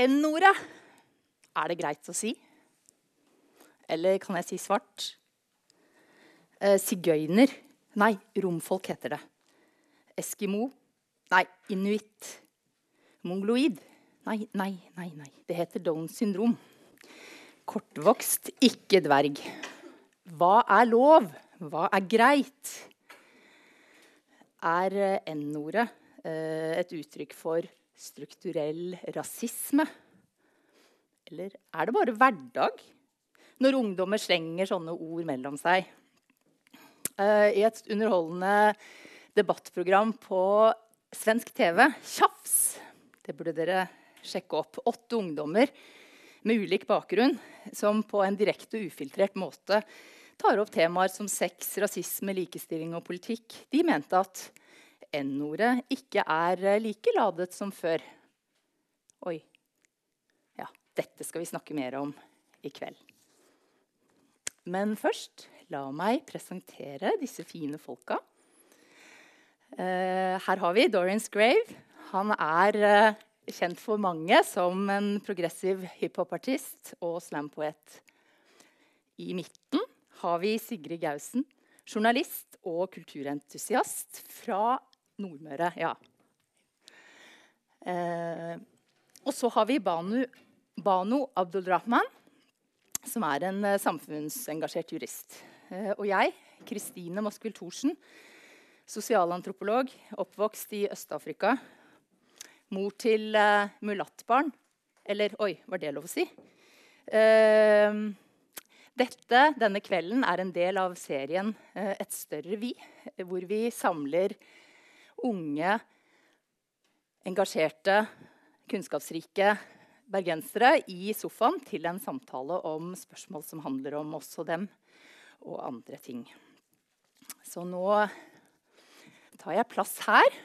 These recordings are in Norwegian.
N-ordet. Er det greit å si? Eller kan jeg si svart? Eh, Sigøyner. Nei, romfolk heter det. Eskimo. Nei, inuitt. Mongoloid. Nei, nei, nei. nei. Det heter Downs syndrom. Kortvokst, ikke dverg. Hva er lov? Hva er greit? Er eh, N-ordet eh, et uttrykk for strukturell rasisme? Eller er det bare hverdag når ungdommer slenger sånne ord mellom seg? Uh, I et underholdende debattprogram på svensk TV, Tjafs, det burde dere sjekke opp, åtte ungdommer med ulik bakgrunn som på en direkte og ufiltrert måte tar opp temaer som sex, rasisme, likestilling og politikk. De mente at N-ordet ikke er like ladet som før. Oi. Ja, dette skal vi snakke mer om i kveld. Men først, la meg presentere disse fine folka. Uh, her har vi Dorian Grave. Han er uh, kjent for mange som en progressiv hiphop-artist og slampoet. I midten har vi Sigrid Gausen, journalist og kulturentusiast fra Nordmøre. Ja. Eh, og så har vi Banu, Banu Abdulrahman, som er en eh, samfunnsengasjert jurist. Eh, og jeg, Kristine Moskvil Thorsen, sosialantropolog, oppvokst i Øst-Afrika. Mor til uh, mulattbarn. Eller oi, var det lov å si? Uh, dette, denne kvelden er en del av serien uh, Et større vi, hvor vi samler unge, engasjerte, kunnskapsrike bergensere i sofaen til en samtale om spørsmål som handler om oss og dem og andre ting. Så nå tar jeg plass her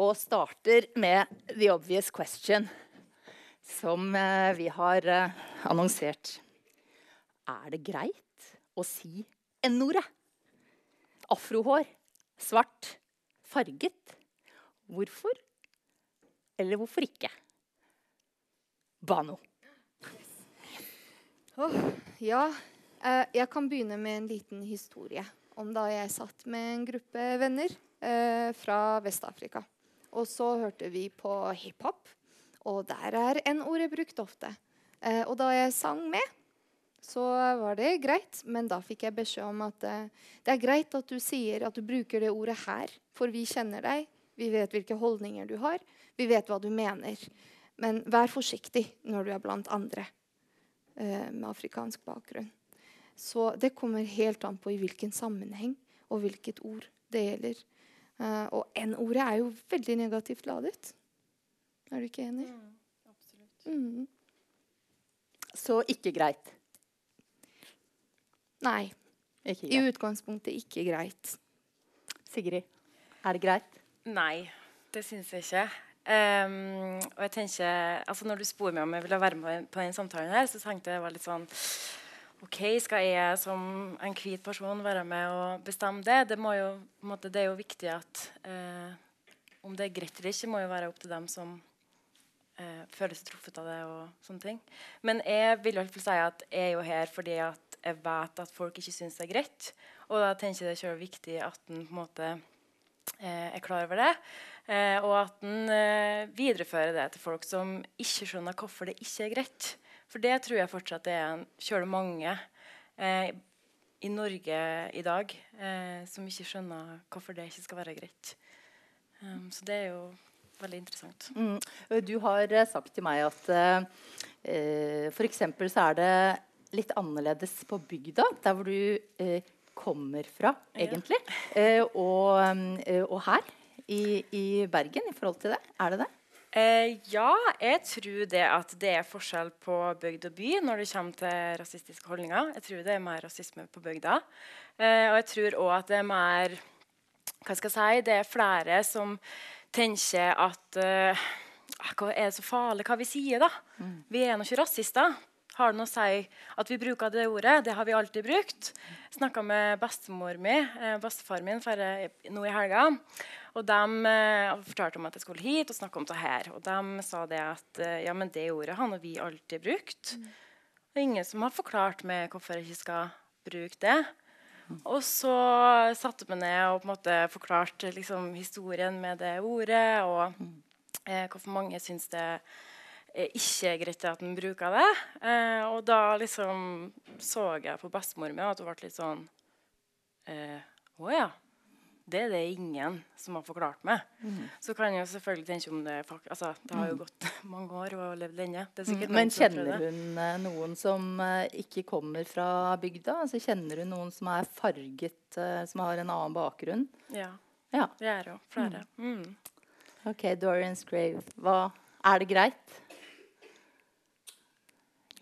og starter med the obvious question, som eh, vi har eh, annonsert. Er det greit å si N-ordet? Afrohår, svart, farget. Hvorfor? Eller hvorfor ikke? Bano. Oh, ja, eh, jeg kan begynne med en liten historie om da jeg satt med en gruppe venner eh, fra Vest-Afrika. Og så hørte vi på hiphop, og der er N-ordet brukt ofte. Eh, og da jeg sang med, så var det greit, men da fikk jeg beskjed om at eh, det er greit at du sier at du bruker det ordet her, for vi kjenner deg, vi vet hvilke holdninger du har, vi vet hva du mener. Men vær forsiktig når du er blant andre eh, med afrikansk bakgrunn. Så det kommer helt an på i hvilken sammenheng og hvilket ord det gjelder. Uh, og N-ordet er jo veldig negativt ladet. Er du ikke enig? Mm, absolutt. Mm. Så ikke greit? Nei. Ikke. I utgangspunktet ikke greit. Sigrid, er det greit? Nei, det syns jeg ikke. Um, og jeg tenker, altså Når du spør meg om jeg ville være med på denne samtalen, her, så tenkte jeg det var litt sånn OK, skal jeg som en hvit person være med og bestemme det? Det, jo, måte, det er jo viktig at uh, om det er greit eller ikke, må jo være opp til dem som eh, føler seg truffet av det. og sånne ting. Men jeg vil i hvert fall si at jeg er jo her fordi at jeg vet at folk ikke syns det er greit. Og da tenker jeg det er viktig at en på en måte eh, er klar over det. Eh, og at en eh, viderefører det til folk som ikke skjønner hvorfor det ikke er greit. For det tror jeg fortsatt det er en kjøle mange eh, i Norge i dag eh, som ikke skjønner hvorfor det ikke skal være greit. Um, så det er jo veldig interessant. Mm. Du har uh, sagt til meg at uh, f.eks. så er det litt annerledes på bygda, der hvor du uh, kommer fra, egentlig. Ja. Og, og, her i, i Bergen i forhold til det. Er det det? Eh, ja, jeg tror det at det er forskjell på bygd og by når det kommer til rasistiske holdninger. Jeg tror det er mer rasisme på bygda. Eh, og jeg tror òg at det er mer Hva skal jeg si? Det er flere som tenker at uh, Er det så farlig hva vi sier, da? Mm. Vi er nå ikke rasister. Har det noe å si at vi bruker det ordet? Det har vi alltid brukt. Snakka med bestemor mi, eh, bestefar min for, eh, nå i helga. Og de eh, fortalte om at jeg skulle hit og snakke om det her. Og de sa det at eh, ja, men det ordet har vi alltid brukt. Mm. Det er ingen som har forklart meg hvorfor jeg ikke skal bruke det. Og så satte vi ned og på en måte forklarte liksom, historien med det ordet. Og eh, hvorfor mange syns det er ikke er greit at en bruker det. Eh, og da liksom så jeg på bestemor mi at hun ble litt sånn eh, Å ja det er det ingen som har forklart meg. Mm. Så kan jeg jo selvfølgelig tenke om det altså, Det har jo mm. gått mange år og levd lenge. Mm. Men kjenner hun uh, noen som uh, ikke kommer fra bygda? Altså, kjenner hun noen som er farget, uh, som har en annen bakgrunn? Ja. ja. Det er jo flere. Mm. mm. OK, Dorian Scrave. Hva, er det greit?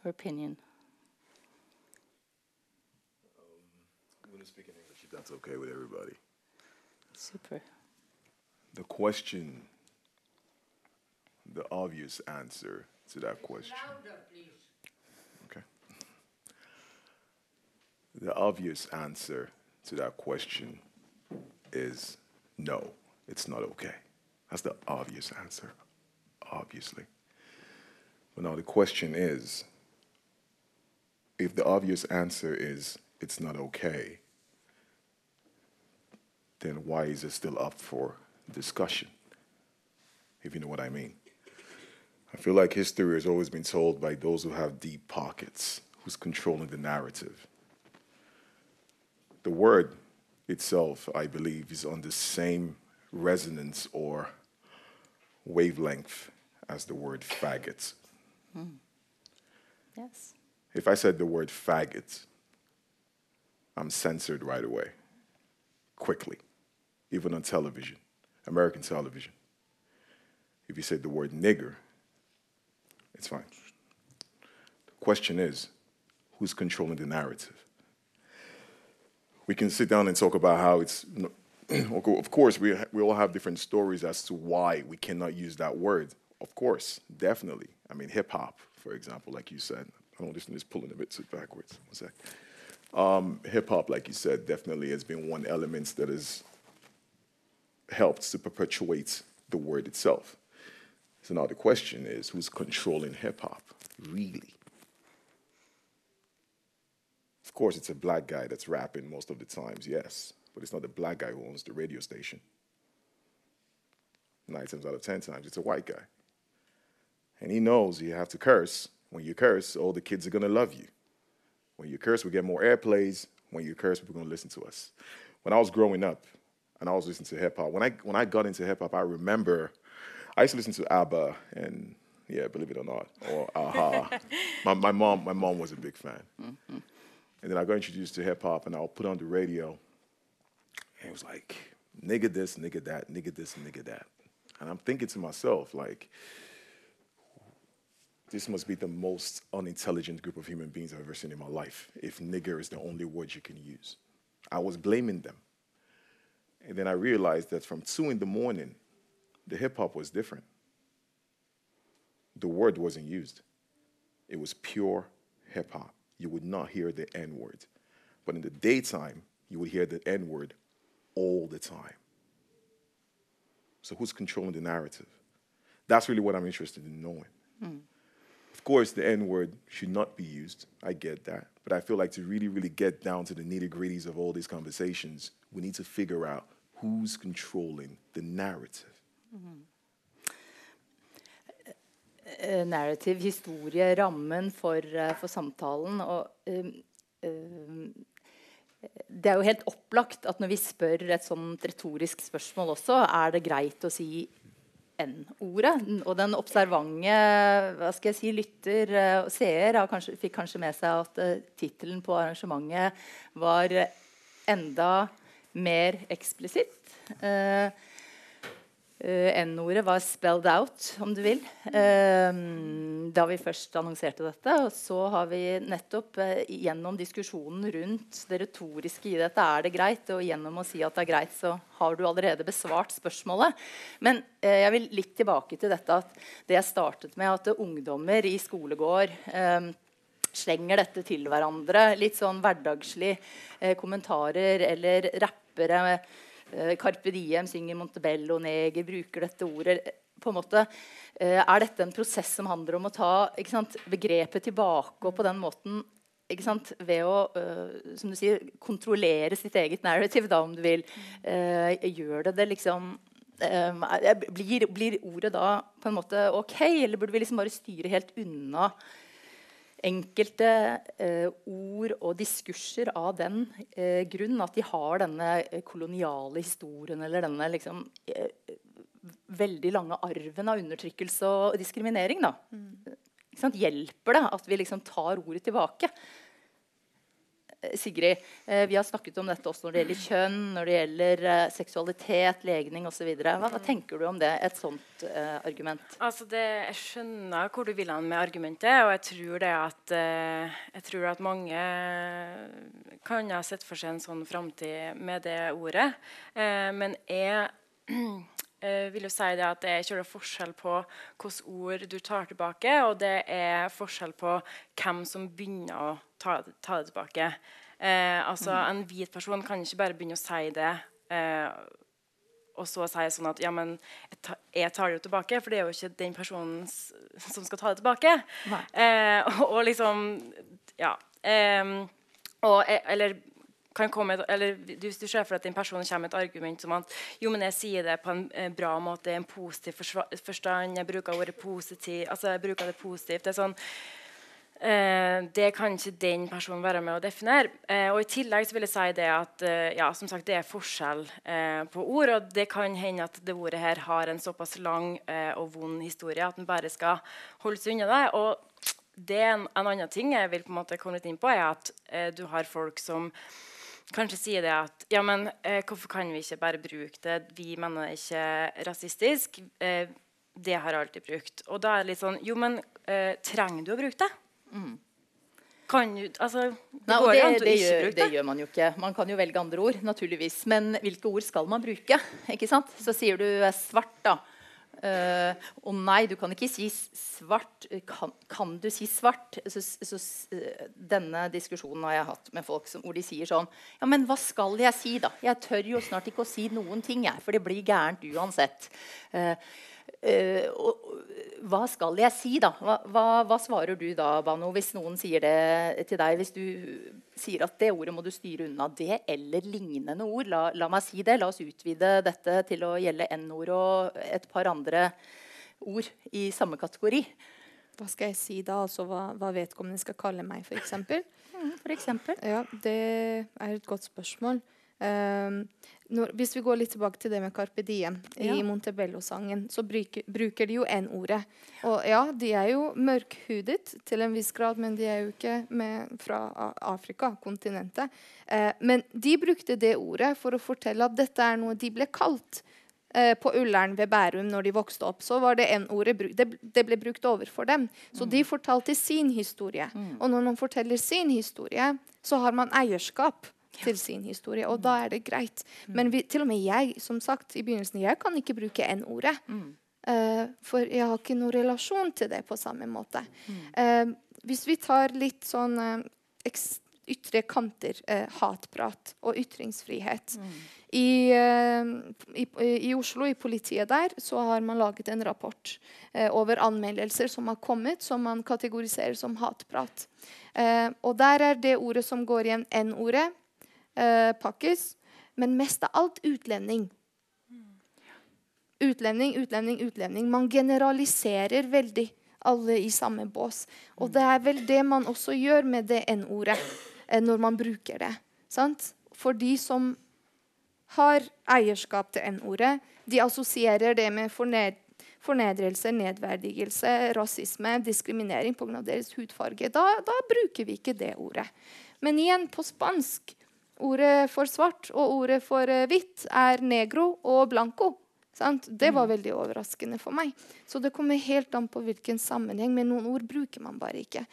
Your opinion. Um, I'm going to speak in English that's okay with everybody. Super. The question, the obvious answer to that question. Louder, okay. The obvious answer to that question is no, it's not okay. That's the obvious answer, obviously. But now the question is if the obvious answer is it's not okay, then why is it still up for discussion? If you know what I mean. I feel like history has always been told by those who have deep pockets, who's controlling the narrative. The word itself, I believe, is on the same resonance or wavelength as the word faggot. Mm. Yes. If I said the word faggot, I'm censored right away, quickly even on television, American television. If you say the word nigger, it's fine. The question is who's controlling the narrative? We can sit down and talk about how it's, of course, we, we all have different stories as to why we cannot use that word. Of course, definitely. I mean, hip hop, for example, like you said. I don't listen to this pulling a bit backwards. One sec. Um, hip hop, like you said, definitely has been one element that is helped to perpetuate the word itself. So now the question is who's controlling hip hop, really? Of course, it's a black guy that's rapping most of the times, yes, but it's not the black guy who owns the radio station. Nine times out of ten times, it's a white guy. And he knows you have to curse. When you curse, all the kids are going to love you. When you curse, we get more airplays. When you curse, people are going to listen to us. When I was growing up, and I was listening to hip hop. When I when I got into hip hop, I remember I used to listen to ABBA and yeah, believe it or not, or Aha. my, my mom my mom was a big fan, mm-hmm. and then I got introduced to hip hop, and I'll put on the radio, and it was like nigga this, nigga that, nigga this, nigga that, and I'm thinking to myself like. This must be the most unintelligent group of human beings I've ever seen in my life. If nigger is the only word you can use, I was blaming them and then I realized that from two in the morning, the hip hop was different. The word wasn't used, it was pure hip hop. You would not hear the N word. But in the daytime, you would hear the N word all the time. So, who's controlling the narrative? That's really what I'm interested in knowing. Mm. Of course, the N word should not be used. I get that. But I feel like to really, really get down to the nitty gritties of all these conversations, we need to figure out who's controlling the narrative. Mm. Uh, narrative, historie, rammen for, uh, for samtalen. Og uh, det er jo helt opplagt at når vi spør et sånt retorisk spørsmål også, er det greit å si N-ordet. Og den observante hva skal jeg si, lytter og seer kanskje, fikk kanskje med seg at uh, tittelen på arrangementet var enda mer eksplisitt. Uh, N-ordet var 'spelled out', om du vil, uh, da vi først annonserte dette. Og så har vi nettopp gjennom diskusjonen rundt det retoriske i dette er det greit, og gjennom å si at det er greit, så har du allerede besvart spørsmålet. Men jeg vil litt tilbake til dette at det jeg startet med, at ungdommer i skolegård slenger dette til hverandre. Litt sånn hverdagslig eh, kommentarer eller rappere. Eh, Carpe Diem synger Montebello Neger, bruker dette ordet. På en måte eh, Er dette en prosess som handler om å ta sant, begrepet tilbake og på den måten ved å uh, som du sier, kontrollere sitt eget narrative, da, om du vil, uh, gjør det det liksom um, blir, blir, ordet da på en måte ok, eller burde vi liksom bare styre helt unna enkelte eh, ord og diskurser av den eh, grunn at de har denne koloniale historien eller denne liksom, eh, veldig lange arven av undertrykkelse og diskriminering. Mm. Hjelper det at vi liksom tar ordet tilbake? Eh, Sigrid, eh, vi har snakket om dette også når det gjelder kjønn, når det gjelder eh, seksualitet, legning osv. Hva, hva tenker du om det, et sånt uh, argument? Altså det, jeg skjønner hvor du vil hen med argumentet, og jeg tror det at, uh, jeg tror at mange kan ha sett for seg en sånn framtid med det ordet. Uh, men jeg vil jo si det at det er ikke forskjell på hvilke ord du tar tilbake, og det er forskjell på hvem som begynner å ta, ta det tilbake. Eh, altså, mm. En hvit person kan ikke bare begynne å si det eh, og så si sånn at ja, men jeg, tar, det jo tilbake, for det er jo ikke den personen som skal ta det tilbake. Eh, og, og, liksom Ja. og, eh, eller komme eller Hvis du ser for at en person kommer med et argument som at jo, men jeg sier det på en eh, bra måte, en positiv forstand, jeg bruker ordet positiv, altså jeg bruker det positivt det er sånn Eh, det kan ikke den personen være med å definere. Eh, og I tillegg så vil jeg si det at eh, ja, som sagt, det er forskjell eh, på ord. Og det kan hende at det ordet her har en såpass lang eh, og vond historie at en bare skal holde seg unna det. Og det er en, en, annen ting jeg vil på en måte komme litt inn på, er at eh, du har folk som kanskje sier det at ja, men hvorfor kan vi ikke bare bruke det? Vi mener det ikke rasistisk. det har jeg alltid brukt. Og da er det litt sånn Jo, men trenger du å bruke det? Mm. Kan du altså, det, Nei, det, det, gjør, det, gjør, man jo ikke. Man kan jo velge andre ord, naturligvis. Men hvilke ord skal man bruke? Ikke sant? Så sier du svart, da. Uh, og nei, du kan ikke si svart. Kan, kan du si svart? Så, så, uh, denne diskusjonen har jeg hatt med folk som, hvor de sier sånn Ja, men hva skal jeg si, da? Jeg tør jo snart ikke å si noen ting, jeg. For det blir gærent uansett. Uh, Uh, hva skal jeg si, da? Hva, hva, hva, svarer du da, Bano, hvis noen sier det til deg? Hvis du sier at det ordet må du styre unna, det eller lignende ord. La, la meg si det. La oss utvide dette til å gjelde N-ord og et par andre ord i samme kategori. Hva skal jeg si da? Altså hva, hva vedkommende skal kalle meg, f.eks.? Mm, for eksempel. ja, det er et godt spørsmål. Um, når, hvis vi går litt tilbake til det med Carpe Diem ja. i Montebello-sangen, så bruker, bruker, de jo N-ordet. Og ja, de er jo mørkhudet til en viss grad, men de er jo ikke med, fra Afrika, kontinentet. Eh, men de brukte det ordet for å fortelle at dette er noe de ble kalt eh, på Ullern ved Bærum når de vokste opp. Så var det N-ordet det, det, ble brukt overfor dem. Så mm. de fortalte sin historie. Mm. Og når man forteller sin historie, så har man eierskap til sin historie. Og da er det greit. Mm. Men vi, til og med jeg, som sagt i begynnelsen, jeg kan ikke bruke N-ordet. Mm. Uh, for jeg har ikke noen relasjon til det på samme måte. Mm. Uh, hvis vi tar litt sånn uh, ytre kanter, hatprat og ytringsfrihet mm. I, i, I, Oslo, i politiet der, så har man laget en rapport over anmeldelser som har kommet, som man kategoriserer som hatprat. og der er det ordet som går igjen, N-ordet, eh, pakkes. Men mest av alt utlending. Utlending, utlending, utlending. Man generaliserer veldig alle i samme bås. Og det er vel det man også gjør med det N-ordet eh, når man bruker det. Sant? For de som har eierskap til N-ordet, de assosierer det med forned fornedrelse, nedverdigelse, rasisme, diskriminering pga. deres hudfarge. Da, da, bruker vi ikke det ordet. Men igjen, på spansk Ordet for svart og ordet for uh, hvitt er negro og blanco. Sant? Det var mm. veldig overraskende for meg. Så det kommer helt an på hvilken sammenheng. Men noen ord bruker man bare ikke.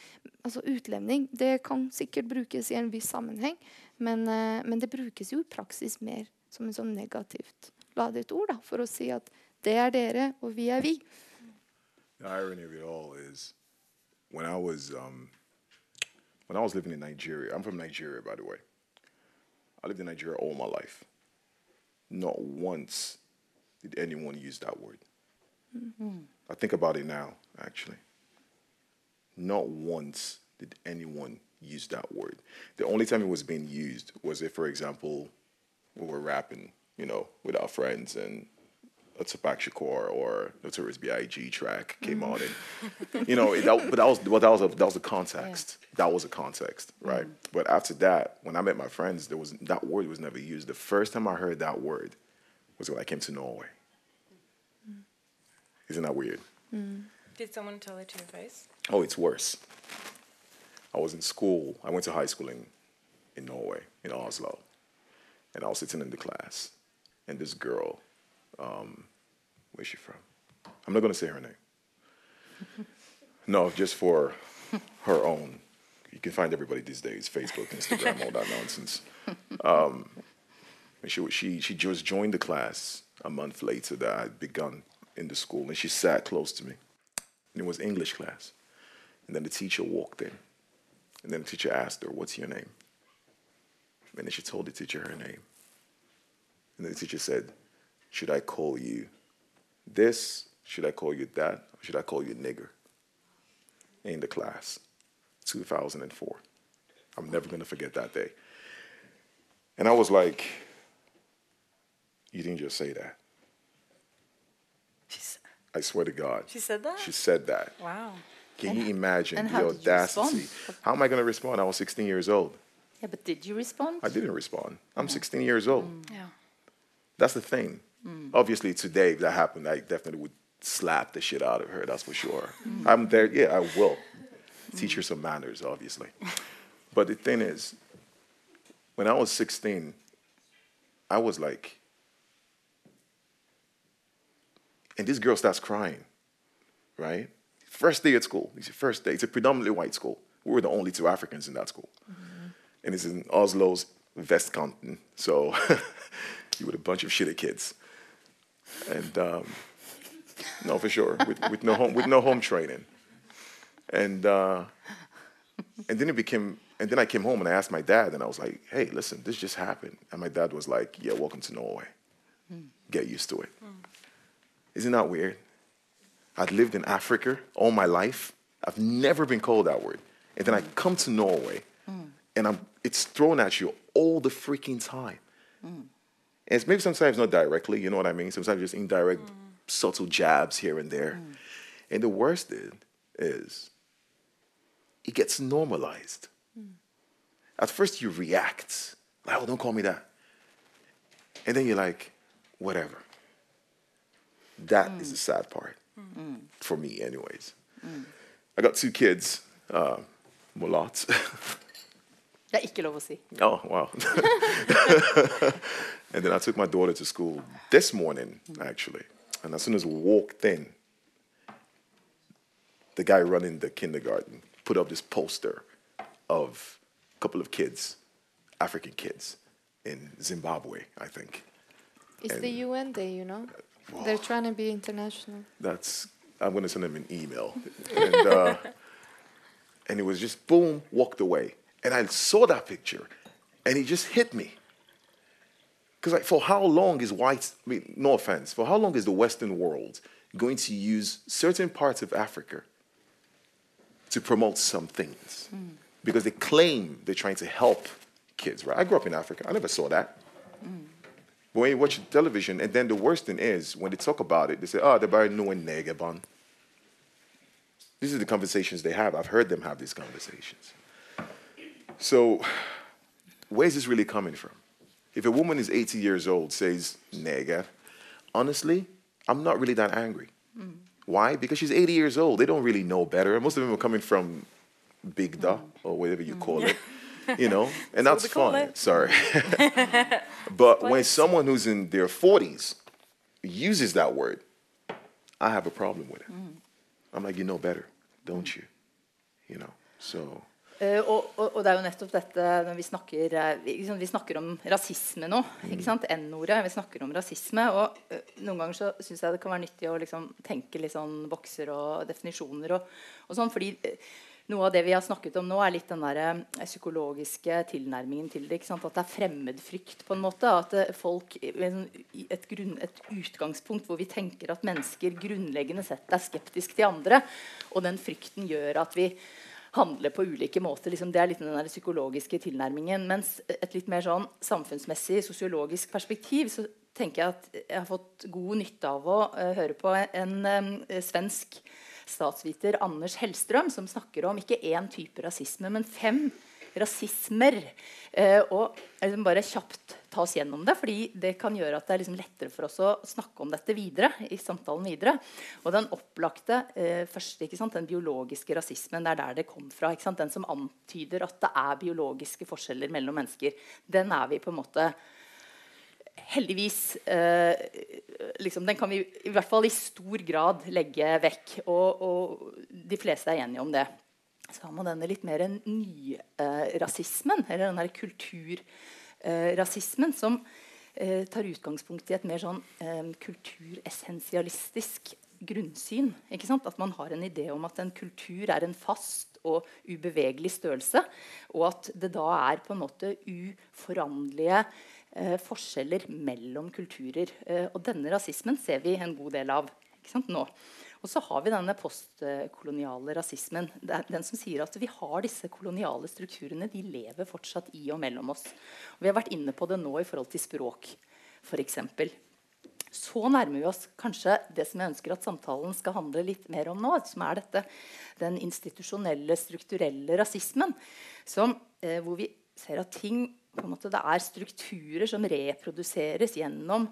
Altså Utlevning det kan sikkert brukes i en viss sammenheng, men, uh, men det brukes jo i praksis mer som en sånn negativt ladet ord da, for å si at det er dere, og vi er vi. The irony of it all is when I was um, when I was living in Nigeria, I'm from Nigeria, by the way. I lived in Nigeria all my life. Not once did anyone use that word. Mm-hmm. I think about it now, actually. Not once did anyone use that word. The only time it was being used was if, for example, we were rapping, you know, with our friends and a Tupac Shakur or Notorious B.I.G. track came mm. on, and you know, it, that, but that was well, that was a, that was a context. That was a context, mm. right? But after that, when I met my friends, there was that word was never used. The first time I heard that word was when I came to Norway. Mm. Isn't that weird? Did someone tell it to your face? Oh, it's worse. I was in school. I went to high school in, in Norway, in Oslo. And I was sitting in the class. And this girl, um, where's she from? I'm not going to say her name. no, just for her own. You can find everybody these days Facebook, Instagram, all that nonsense. Um, she, she, she just joined the class a month later that I had begun in the school. And she sat close to me. And it was English class. And then the teacher walked in. And then the teacher asked her, What's your name? And then she told the teacher her name. And then the teacher said, Should I call you this? Should I call you that? Or should I call you nigger? In the class, 2004. I'm never going to forget that day. And I was like, You didn't just say that. She, s- I swear to God. she said that? She said that. wow. Can you imagine and the how did you audacity? How am I going to respond? I was 16 years old. Yeah, but did you respond? I didn't respond. I'm 16 years old. Mm. Yeah. That's the thing. Obviously, today if that happened, I definitely would slap the shit out of her. That's for sure. I'm there. Yeah, I will teach her some manners, obviously. But the thing is, when I was 16, I was like, and this girl starts crying, right? First day at school. It's your first day. It's a predominantly white school. We were the only two Africans in that school. And it's in Oslo's Vestkanten. So you were a bunch of shitty kids. And um, no, for sure, with, with, no home, with no home training. And, uh, and then it became, and then I came home and I asked my dad, and I was like, hey, listen, this just happened. And my dad was like, yeah, welcome to Norway. Get used to it. Isn't that weird? I'd lived in Africa all my life. I've never been called that word. And then I come to Norway and I'm, it's thrown at you all the freaking time. And it's maybe sometimes not directly, you know what I mean? Sometimes just indirect, mm. subtle jabs here and there. Mm. And the worst is, is it gets normalized. Mm. At first you react, like, oh, don't call me that. And then you're like, whatever. That is the sad part for me, anyways. I got two kids, uh, mulatts. Det er ikke lov å si. oh, wow. and then I took my daughter to school this morning, actually. And as soon as we walked in, the guy running the kindergarten put up this poster of a couple of kids, African kids, in Zimbabwe, I think. It's the UN Day, you know. They're trying to be international. that's I'm gonna send him an email, and uh, and it was just boom, walked away, and I saw that picture, and it just hit me. Because like, for how long is white? I mean, no offense, for how long is the Western world going to use certain parts of Africa to promote some things? Hmm. Because they claim they're trying to help kids, right? I grew up in Africa. I never saw that. But when you watch television, and then the worst thing is when they talk about it, they say, "Oh, they're about knowing Negaban." These are the conversations they have. I've heard them have these conversations. So, where's this really coming from? If a woman is 80 years old says "nega," honestly, I'm not really that angry. Why? Because she's 80 years old. They don't really know better. Most of them are coming from Big Da or whatever you call it. You know, and that's fine. Sorry. But when someone who's in their 40s uses that word, I have a problem with it. I'm like, you know better, don't you? You know, so og, og, og det er jo nettopp dette når vi snakker, eh, liksom, vi snakker om rasisme nå. ikke sant? N-ordet. Vi snakker om rasisme. Og eh, noen ganger så syns jeg det kan være nyttig å liksom, tenke litt sånn bokser og definisjoner og, og sånn. Fordi eh, noe av det vi har snakket om nå, er litt den der, eh, psykologiske tilnærmingen til det. ikke sant? At det er fremmedfrykt, på en måte. At eh, folk et, grunn, et, utgangspunkt hvor vi tenker at mennesker grunnleggende sett er skeptiske til andre. Og den frykten gjør at vi handler på ulike måter. Liksom, det er litt den der psykologiske tilnærmingen. Mens et litt mer sånn samfunnsmessig, sosiologisk perspektiv så tenker jeg at jeg har fått god nytte av å uh, høre på en um, svensk statsviter Anders Hellstrøm, som snakker om ikke én type rasisme, men fem rasismer. Eh, og liksom bare kjapt ta oss gjennom det, fordi det kan gjøre at det er liksom lettere for oss å snakke om dette videre. i samtalen videre. Og den opplagte eh, første, den biologiske rasismen, det er der det kom fra. Den som antyder at det er biologiske forskjeller mellom mennesker. Den er vi på en måte heldigvis eh, liksom, Den kan vi i hvert fall i stor grad legge vekk. Og, og de fleste er enige om det. Så har man denne litt mer nyrasismen, eller den der kulturrasismen, som eh, tar utgangspunkt i et mer sånn eh, kulturessensialistisk grunnsyn. At man har en idé om at en kultur er en fast og ubevegelig størrelse, og at det da er på en måte uforanderlige eh, forskjeller mellom kulturer. Og denne rasismen ser vi en god del av nå. Og så har vi denne postkoloniale rasismen. Den som sier at vi har disse koloniale strukturene. De lever fortsatt i og mellom oss. Og vi har vært inne på det nå i forhold til språk, f.eks. Så nærmer vi oss kanskje det som jeg ønsker at samtalen skal handle litt mer om nå. Som er dette, den institusjonelle, strukturelle rasismen. Som, eh, hvor vi ser at ting måte, Det er strukturer som reproduseres gjennom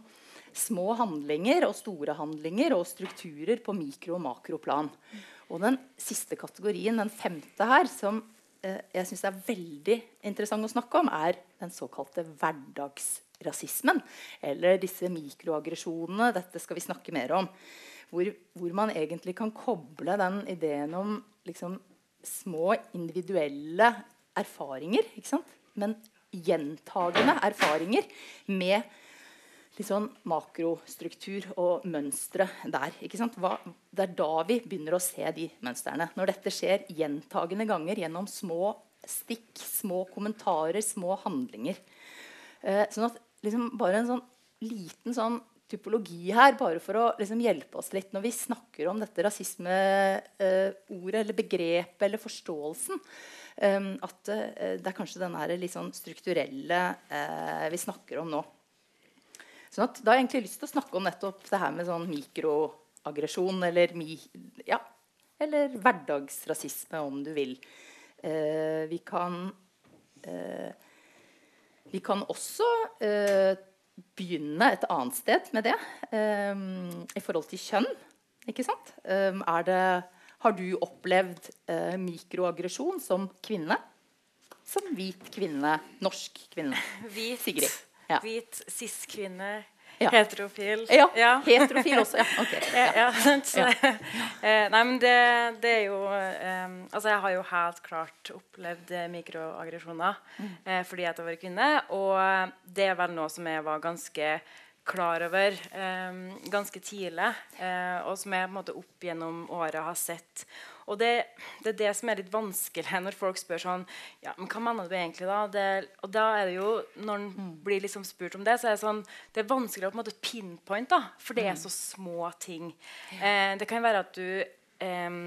små handlinger og store handlinger og strukturer på mikro- og makroplan. Og den siste kategorien, den femte her, som eh, jeg syns er veldig interessant å snakke om, er den såkalte hverdagsrasismen. Eller disse mikroaggresjonene. Dette skal vi snakke mer om. Hvor, hvor man egentlig kan koble den ideen om liksom, små individuelle erfaringer, men gjentagende erfaringer med litt sånn makrostruktur og mønstre der. Hva, det er da vi begynner å se de mønstrene. Når dette skjer gjentagende ganger gjennom små stikk, små kommentarer, små handlinger. Eh, sånn at liksom, Bare en sånn liten sånn typologi her, bare for å liksom, hjelpe oss litt når vi snakker om dette rasismeordet eh, eller begrepet eller forståelsen. Um, at uh, det er kanskje den litt sånn strukturelle vi snakker om nå. Sånn at, da har jeg egentlig lyst til å snakke om nettopp det her med sånn mikroaggresjon eller, mi, ja, eller hverdagsrasisme, om du vil. Eh, vi kan Vi kan også begynne et annet sted med det i forhold til kjønn. Ikke sant? er det har du opplevd eh, mikroaggresjon som kvinne? Som hvit kvinne, norsk kvinne? Hvit, Sigrid. Ja. Hvit cis-kvinne. Ja. Heterofil. Ja, ja, heterofil også. Ja. Okay. ja. Så, eh, nei, men det, det er jo um, Altså, jeg har jo helt klart opplevd mikroaggresjoner mm. eh, fordi jeg har vært kvinne. Og det er vel noe som jeg var ganske klar over um, ganske tidlig, uh, og som jeg på en måte opp gjennom året har sett. Og det, det, er det som er litt vanskelig når folk spør sånn ja, men Hva mener du egentlig, da? Det, og da er det jo, Når en mm. blir liksom spurt om det, så er det sånn Det er vanskelig å på en måte pinpoint, da, for det er mm. så små ting. Eh, det kan være at du eh,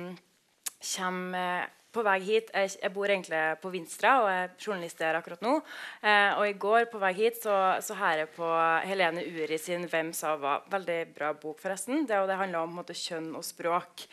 kommer på vei hit jeg, jeg, bor egentlig på Vinstra og er journalist der akkurat nå. Eh, og i går på vei hit så, så hører jeg på Helene Uri sin 'Hvem sa hva?' Veldig bra bok, forresten. Det, og det handler om måte, kjønn og språk.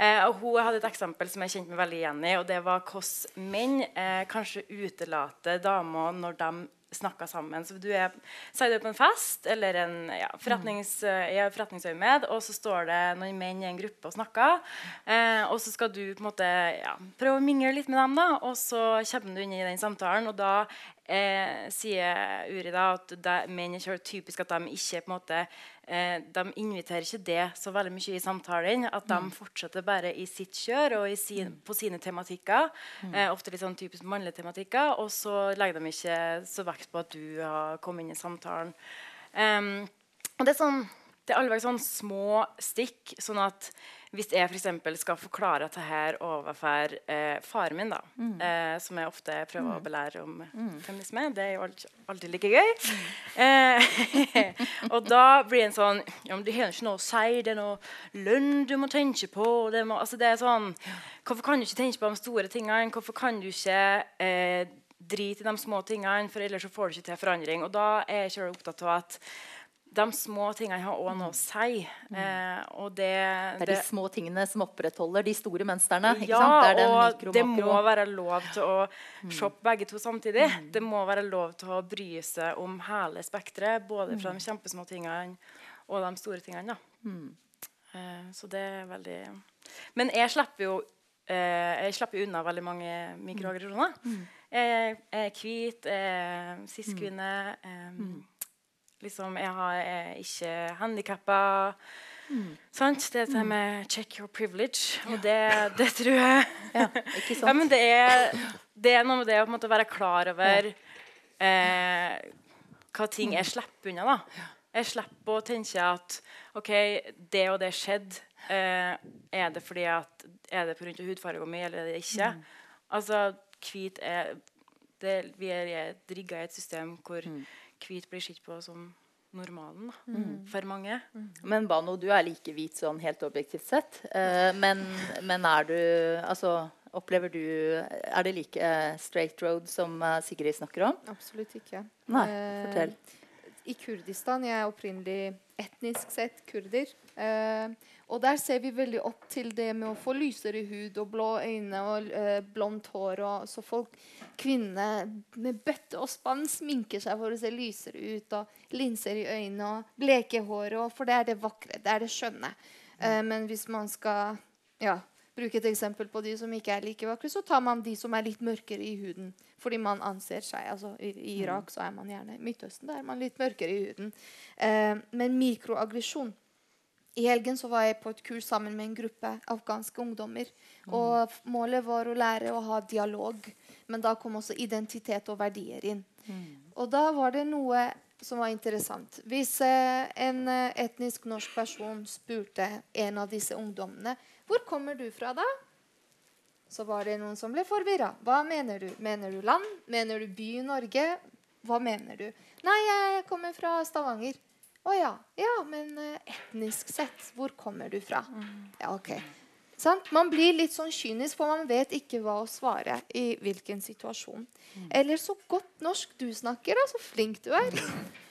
Eh, og Hun hadde et eksempel som jeg kjente meg veldig igjen i. og Det var hvordan menn eh, kanskje utelater damer når de snakker sammen. Så du er, så er på en fest eller en ja, forretnings, mm. forretningsøyemed, og så står det noen menn i en gruppe og snakker. Eh, og så skal du på en måte ja, prøve å mingle litt med dem, da, og så kommer du inn i den samtalen. Og da eh, sier Uri da at det, menn er typisk at de ikke på en måte de inviterer ikke det så veldig mye i samtalen. At de mm. fortsetter bare i sitt kjør og sin, mm. på sine tematikker. Mm. Eh, ofte litt sånn typisk mannlige tematikker. Og så legger de ikke så vekt på at du har kommet inn i samtalen. Um, og det er sånn det er alle sånn små stikk. Sånn at hvis jeg f.eks. skal forklare dette her overfor eh, faren min, da, eh, som jeg ofte prøver å belære om feminisme, det er jo alltid, alltid like gøy eh, Og da blir en sånn Ja, men det har ikke noe å si. Det er noe lønn du må tenke på. Det, må, altså det er sånn Hvorfor kan du ikke tenke på de store tingene? Hvorfor kan du ikke eh, drite i de små tingene? For ellers så får du ikke til forandring. Og da er jeg selv opptatt av at de små tingene har òg noe å si. Eh, og det, Det er de små tingene som opprettholder de store mønstrene. ja, sant? Det og det må være lov til å se på begge to samtidig. Det må være lov til å bry seg om hele spekteret, både fra de kjempesmå tingene og de store tingene. Da. Eh, så det er veldig Men jeg slipper jo eh, jeg slipper unna veldig mange mikroaggresjoner. Jeg jeg er hvit, jeg er cis-kvinne. Liksom, jeg, har, jeg er ikke handikappa. Sant? Det er det med 'check your privilege'. Og det, det tror jeg Ja, ikke sant? ja, men det er, det er noe med det å måte være klar over eh, hva ting jeg slipper unna. da. Jeg slipper å tenke at OK, det og det skjedde. Eh, er det fordi at Er det pga. hudfargen min, eller er det ikke? Altså, hvit er det, Vi er rigga i et system hvor hvit blir sett på som normalen da, for mange. Men Bano, du er like hvit sånn helt objektivt sett. Eh, men, men er du Altså, opplever du Er det like eh, straight road som eh, Sigrid snakker om? Absolutt ikke. Nei, Eh, fortell. I Kurdistan Jeg er opprinnelig etnisk sett kurder. Eh, og der ser vi veldig opp til det med å få lysere hud og blå øyne og eh, blondt hår. Og, så folk, kvinner med bøtte og spann sminker seg for å se lysere ut. Og linser i øynene og bleke håret, for det er det vakre. Det er det skjønne. Eh, men hvis man skal ja, bruke et eksempel på de som ikke er like vakre, så tar man de som er litt mørkere i huden. Fordi man anser seg altså I, i Irak så er man gjerne I Midtøsten da er man litt mørkere i huden. Eh, men mikroaggresjon I helgen så var jeg på et kurs sammen med en gruppe afghanske ungdommer. Og målet var å lære å ha dialog. Men da kom også identitet og verdier inn. Og da var det noe som var interessant. Hvis eh, en eh, etnisk norsk person spurte en av disse ungdommene hvor kommer du fra da? Så var det noen som ble forvirra. Hva mener du? Mener du land? Mener du by i Norge? Hva mener du? Nei, jeg kommer fra Stavanger. Å ja. Ja, men eh, etnisk sett, hvor kommer du fra? Ja, ok. Sant? Man blir litt sånn kynisk, for man vet ikke hva å svare i hvilken situasjon. Eller så godt norsk du snakker, da, så flink du er.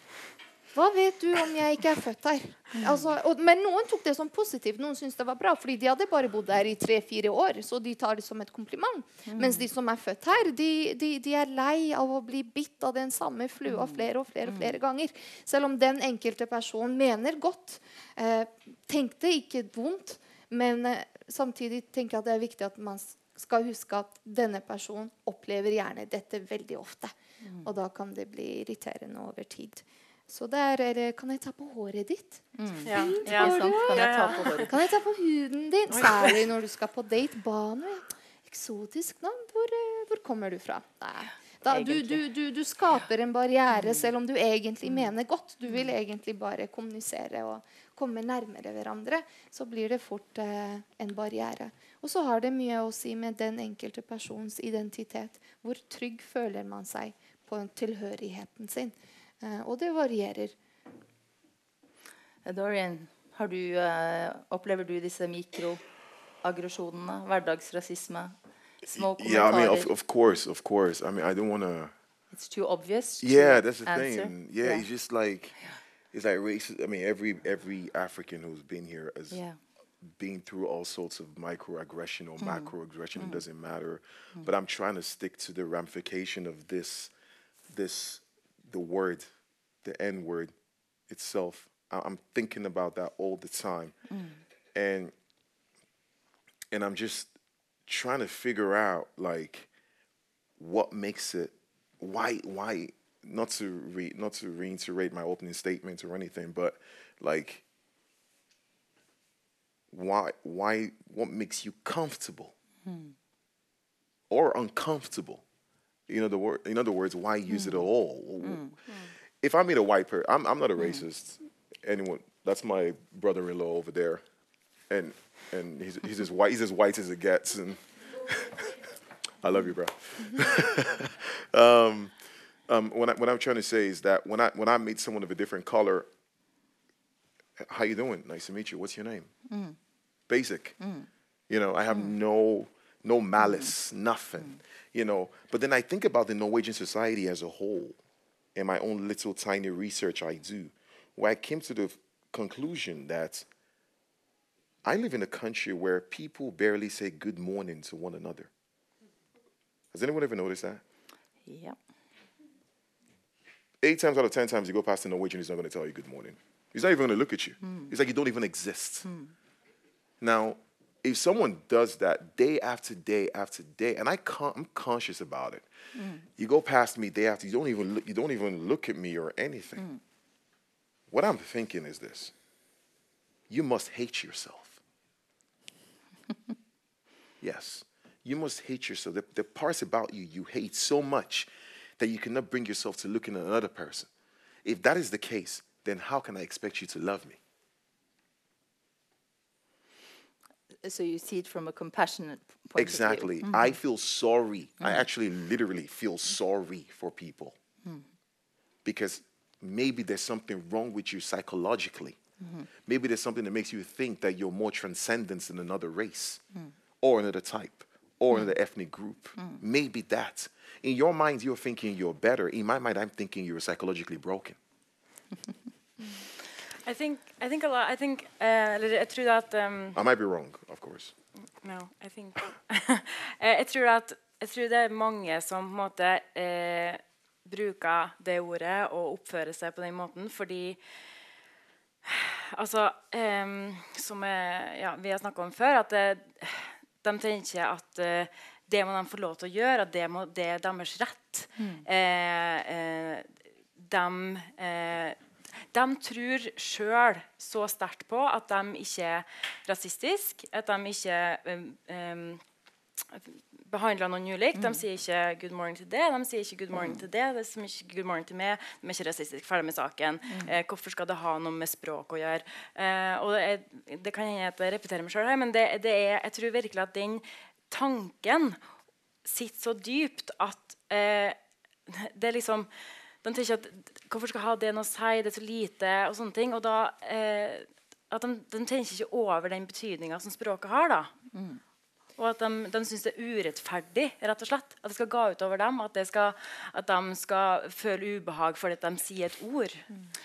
Hva vet du om jeg ikke er født her? Altså, og, men noen tok det som positivt. Noen syntes det var bra, fordi de hadde bare bodd her i tre-fire år. Så de tar det som et kompliment. Mens de som er født her, de, de, de er lei av å bli bitt av den samme flua flere og flere og flere ganger. Selv om den enkelte personen mener godt. Eh, tenkte ikke vondt, men eh, samtidig tenker jeg at det er viktig at man skal huske at denne personen opplever gjerne dette veldig ofte. Og da kan det bli irriterende over tid. Så der er det Kan jeg ta på håret ditt? Ja. Ikke Ja. sant? Kan jeg ta Ja, ja. på håret? Kan jeg ta på huden din? Særlig når du skal på date. Banu. ja. Eksotisk navn. Hvor, eh, hvor kommer du fra? Nei. Da, du, du, du, du skaper en barriere selv om du egentlig mener godt. Du vil egentlig bare kommunisere og komme nærmere hverandre. Så blir det fort eh, en barriere. Og så har det mye å si med den enkelte persons identitet. Hvor trygg føler man seg på tilhørigheten sin? Eh, og det varierer. Eh, Dorian, har du, eh, opplever du disse mikroaggresjonene? Hverdagsrasisme? Små kommentarer? Yeah, I mean, of, of course, of course. I mean, I don't want to. It's too obvious to Yeah, that's the answer. thing. Yeah, it's just like it's like racist. I mean, every every African who's been here has Yeah. been through all sorts of microaggression or macroaggression. It doesn't matter. But I'm trying to stick to the ramification of this, this, the word, the N word itself. I'm thinking about that all the time, mm. and and I'm just trying to figure out like what makes it why why not to re not to reiterate my opening statement or anything but like why why what makes you comfortable hmm. or uncomfortable you know the word in other words why use it at mm. all mm, mm. if i meet a white person I'm, I'm not a racist anyone That's my brother-in-law over there, and and he's he's as white he's as white as it gets, and I love you, bro. um, um, what, I, what I'm trying to say is that when I when I meet someone of a different color, how you doing? Nice to meet you. What's your name? Basic. You know, I have no no malice, nothing. You know, but then I think about the Norwegian society as a whole, in my own little tiny research I do, where I came to the conclusion that I live in a country where people barely say good morning to one another. Has anyone ever noticed that? Yep. eight times out of ten times you go past a Norwegian, he's not going to tell you good morning. He's not even going to look at you. Hmm. It's like you don't even exist. Hmm. Now, if someone does that day after day after day, and I con- I'm conscious about it, mm. you go past me day after, you don't even look, you don't even look at me or anything. Mm. What I'm thinking is this: you must hate yourself. yes, you must hate yourself. The, the parts about you you hate so much that you cannot bring yourself to looking at another person. If that is the case, then how can I expect you to love me? So you see it from a compassionate point Exactly. of view. Exactly. Mm-hmm. I feel sorry. I mm. actually literally feel sorry for people. Mm. Because maybe there's something wrong with you psychologically. Mm-hmm. Maybe there's something that makes you think that you're more transcendent than another race mm. or another type or another ethnic group. Maybe that. In your mind, you're thinking you're better. In my mind, I'm thinking you're psychologically broken. I think, I think a lot, I think, uh, jeg tror at um, I might be wrong, of course. No, I think Eh, jeg, tror at, jeg tror det er mange som på en måte eh, bruker det ordet og oppfører seg på den måten fordi Altså, eh, som jeg, ja, vi har snakka om før, at det, de tenker at eh, det må de få lov til å gjøre, at det, må, det er deres rett. Eh, eh, de, eh, de tror sjøl så sterkt på at de ikke er rasistiske, at de ikke um, um, behandler noen ulikt. De sier ikke 'good morning' til det, de sier ikke 'good morning' til det. det er ikke 'good morning' til meg, De er ikke rasistiske. Ferdig med saken. Eh, hvorfor skal det ha noe med språk å gjøre? Eh, og det, er, det kan hende at jeg repeterer meg sjøl her, men det, det er, jeg tror virkelig at den tanken sitter så dypt at eh, det er liksom de tenker at Hvorfor skal ha det noe å si? Det er så lite. Og sånne ting. Og da eh, at de, de tenker ikke over den betydninga som språket har. da. Og at de, de syns det er urettferdig, rett og slett. At det skal gå utover dem. At, det skal, at de skal føle ubehag fordi de sier et ord.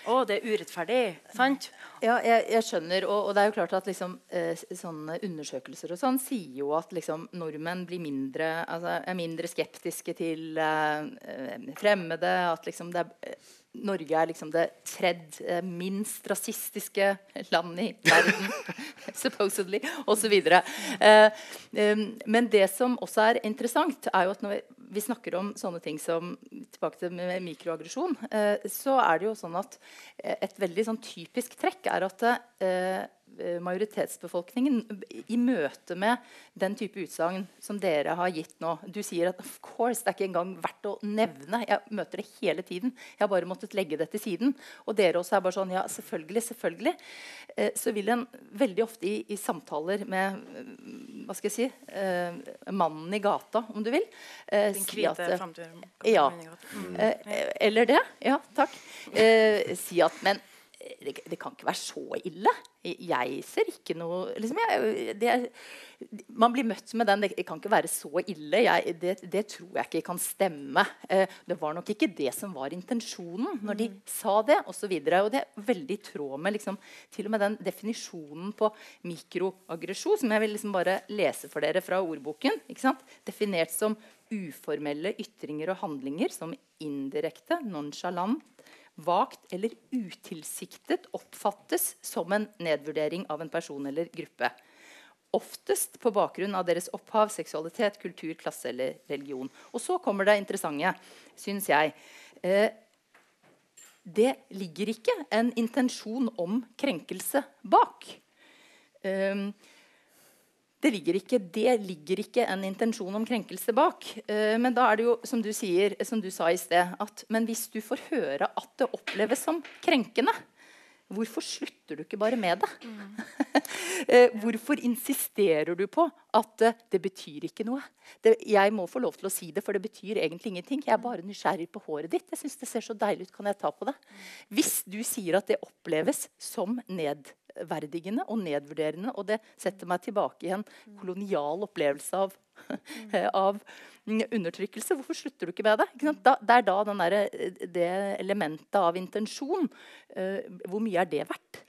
Å, det er urettferdig. Sant? Ja, jeg, jeg skjønner. Og, og det er jo klart at liksom, eh, sånne undersøkelser og sånn sier jo at liksom, nordmenn blir mindre, altså, er mindre skeptiske til eh, eh, fremmede. At liksom, det er, eh, Norge er liksom det tredje minst rasistiske landet i verden. supposedly. Osv. Eh, um, men det som også er interessant, er jo at når vi, snakker om sånne ting som tilbake til mikroaggresjon, eh, så er det jo sånn at eh, et veldig sånn typisk trekk er at eh, majoritetsbefolkningen i møte med den type utsagn som dere har gitt nå Du sier at of course, det er ikke engang verdt å nevne. Jeg møter det hele tiden. Jeg har bare måttet legge det til siden. Og dere også er bare sånn Ja, selvfølgelig, selvfølgelig. Eh, så vil en veldig ofte i, i samtaler med eh, hva skal jeg si eh, mannen i gata, om du vil eh, Den si at, eh, 50 ja. Mm. Eh, eller det. Ja, takk. Eh, si at Men eh, det, det kan ikke være så ille. Jeg ser ikke noe liksom, jeg, det, Man blir møtt med den. Det kan ikke være så ille. Jeg, det, det tror jeg ikke kan stemme. Eh, det var nok ikke det som var intensjonen når de sa det, osv. Og, så og det er veldig i tråd med liksom, til og med den definisjonen på mikroaggresjon, som jeg vil liksom bare lese for dere fra ordboken. Definert som uformelle ytringer og handlinger som indirekte, nonchalant, vagt eller utilsiktet oppfattes som en nedvurdering av en person eller gruppe. Oftest på bakgrunn av deres opphav, seksualitet, kultur, klasse eller religion. Og så kommer det interessante, syns jeg. Eh, det ligger ikke en intensjon om krenkelse bak. Um, det ligger, ikke, det ligger ikke en intensjon om krenkelse bak. Eh, men da er det jo, som du, sier, som du sa i sted, at men hvis du får høre at det oppleves som krenkende, Hvorfor slutter du ikke bare med det? Eh, Hvorfor insisterer du på at eh, det betyr ikke noe? Det, jeg må få lov til å si det, for det betyr egentlig ingenting. Jeg er bare nysgjerrig på håret ditt. Jeg synes det ser så deilig ut. Kan jeg ta på det? Hvis du sier at det oppleves som nedverdigende og nedvurderende, og det setter meg tilbake i en kolonial opplevelse av, av mm, undertrykkelse, hvorfor slutter du ikke med det? Ikke? Da, det er da den derre- det elementet av intensjon uh, Hvor mye er det verdt?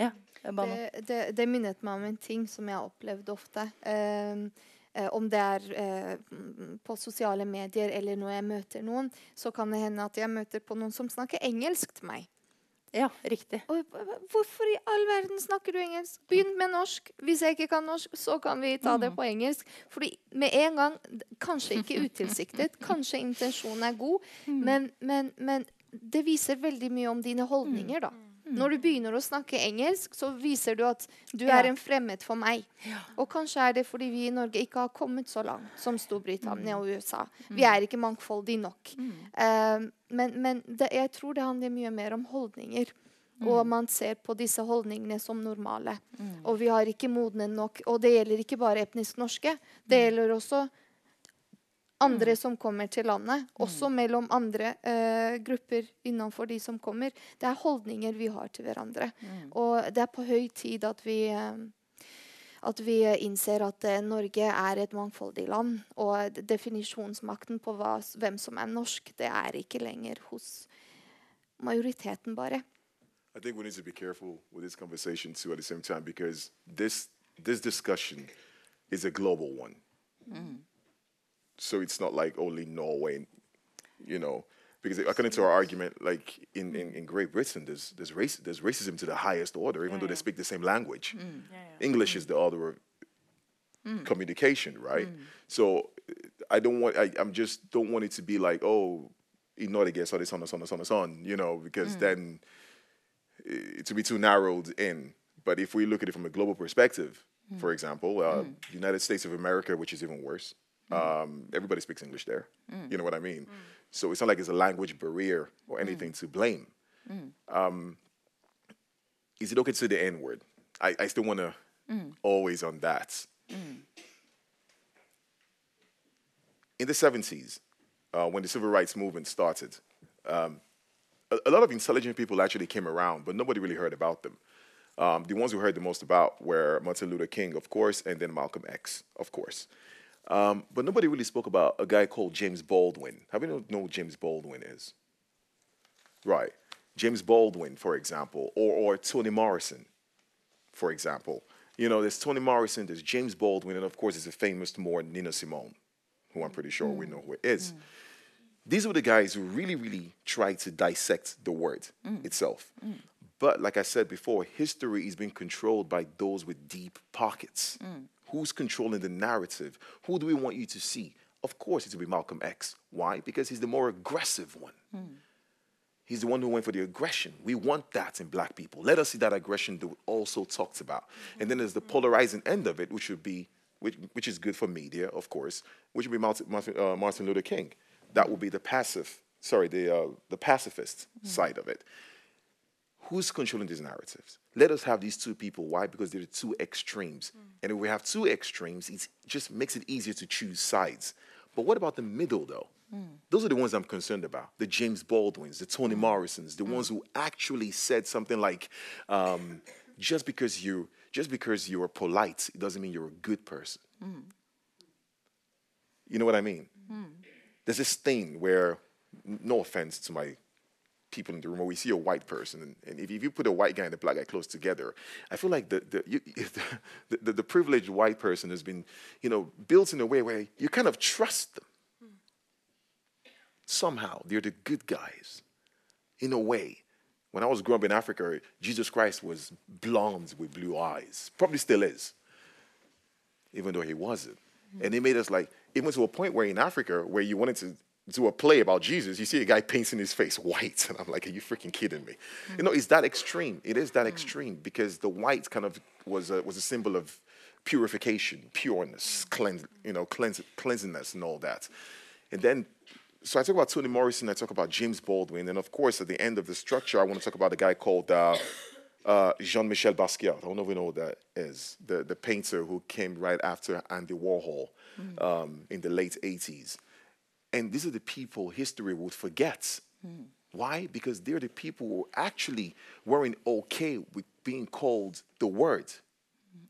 Ja, bare nå- Det, det, det minnet meg om en ting som jeg har opplevd ofte. Eh, eh, om det er eh, mm, på sosiale medier eller når jeg møter noen, så kan det hende at jeg møter på noen som snakker engelsk til meg. Ja, riktig. Og, hvorfor i all verden snakker du engelsk? Begynn med norsk. Hvis jeg ikke kan norsk, så kan vi ta det på engelsk. Fordi med en gang, Kanskje ikke utilsiktet, kanskje intensjonen er god, men, men, men det viser veldig mye om dine holdninger, da. Når du begynner å snakke engelsk, så viser du at du Ja. er en fremmed for meg. Og kanskje er det fordi vi i Norge ikke har kommet så langt som Storbritannia og USA. Vi er ikke mangfoldige nok. Eh, men men det, jeg tror det handler mye mer om holdninger. Og man ser på disse holdningene som normale. Og vi har ikke modne nok. Og det gjelder ikke bare etnisk norske. Det gjelder også andre som kommer til landet. Også mellom andre uh, grupper innenfor de som kommer. Det er holdninger vi har til hverandre. Og det er på høy tid at vi uh, at vi innser at uh, Norge er et mangfoldig land. Og definisjonsmakten på hva, hvem som er norsk, det er ikke lenger hos majoriteten, bare. I think we need to be careful with this conversation too at the same time because this this discussion is a global one. So it's not like only Norway, you know, because according to our argument, like in, in, in Great Britain, there's there's race there's racism to the highest order, even though they speak the same language. Mm. English is the order of mm. communication, right? Mm. So uh, I don't want I I'm just don't want it to be like oh, ignore the guess, on this on this on this on on, you know, because then it to be too narrowed in. But if we look at it from a global perspective, for example, uh, United States of America, which is even worse, um, everybody speaks English there. You know what I mean? So it's not like it's a language barrier or anything to blame. Um, is it okay to say the N word? I, I still want to always on that. In the 70s, uh, when the civil rights movement started, um, a, a lot of intelligent people actually came around, but nobody really heard about them. Um, the ones who heard the most about were Martin Luther King, of course, and then Malcolm X, of course. Um, but nobody really spoke about a guy called James Baldwin. How many know who James Baldwin is? Right. James Baldwin, for example, or, or Toni Morrison, for example. You know, there's Toni Morrison, there's James Baldwin, and of course, there's a famous more Nina Simone, who I'm pretty sure we mm. know who it is. Mm. These were the guys who really, really tried to dissect the word mm. itself. But like I said before, history is being controlled by those with deep pockets. Who's controlling the narrative? Who do we want you to see? Of course, it will be Malcolm X. Why? Because he's the more aggressive one. He's the one who went for the aggression. We want that in black people. Let us see that aggression that we also talked about. And then there's the polarizing end of it, which would be, which, which is good for media, of course, which would be Martin, Martin, uh, Martin Luther King. That would be the passive, sorry, the, uh, the pacifist side of it. Who's controlling these narratives? Let us have these two people. Why? Because they're the two extremes. Mm. And if we have two extremes, it just makes it easier to choose sides. But what about the middle, though? Mm. Those are the ones I'm concerned about. The James Baldwins, the Toni mm. Morrisons, the ones who actually said something like, um, "Just because you, just because you're polite, it doesn't mean you're a good person." You know what I mean? There's this thing where, no offense to my people in the room, where we see a white person, and, and if, if you put a white guy and a black guy close together, I feel like the the, you, the, the the privileged white person has been, you know, built in a way where you kind of trust them. Somehow they're the good guys, in a way. When I was growing up in Africa, Jesus Christ was blonde with blue eyes, probably still is, even though he wasn't. And it made us like, even to a point where in Africa, where you wanted to do a play about Jesus, you see a guy painting his face white. And I'm like, are you freaking kidding me? You know, it's that extreme. It is that extreme because the white kind of was a, was a symbol of purification, pureness, cleanse, you know, cleanse, cleansiness and all that. And then so I talk about Toni Morrison, I talk about James Baldwin, and of course, at the end of the structure, I want to talk about a guy called uh, uh, Jean-Michel Basquiat. I don't know if you know who that is, the, the painter who came right after Andy Warhol um, in the late 80s. And these are the people history would forget. Why? Because they're the people who actually weren't okay with being called the word.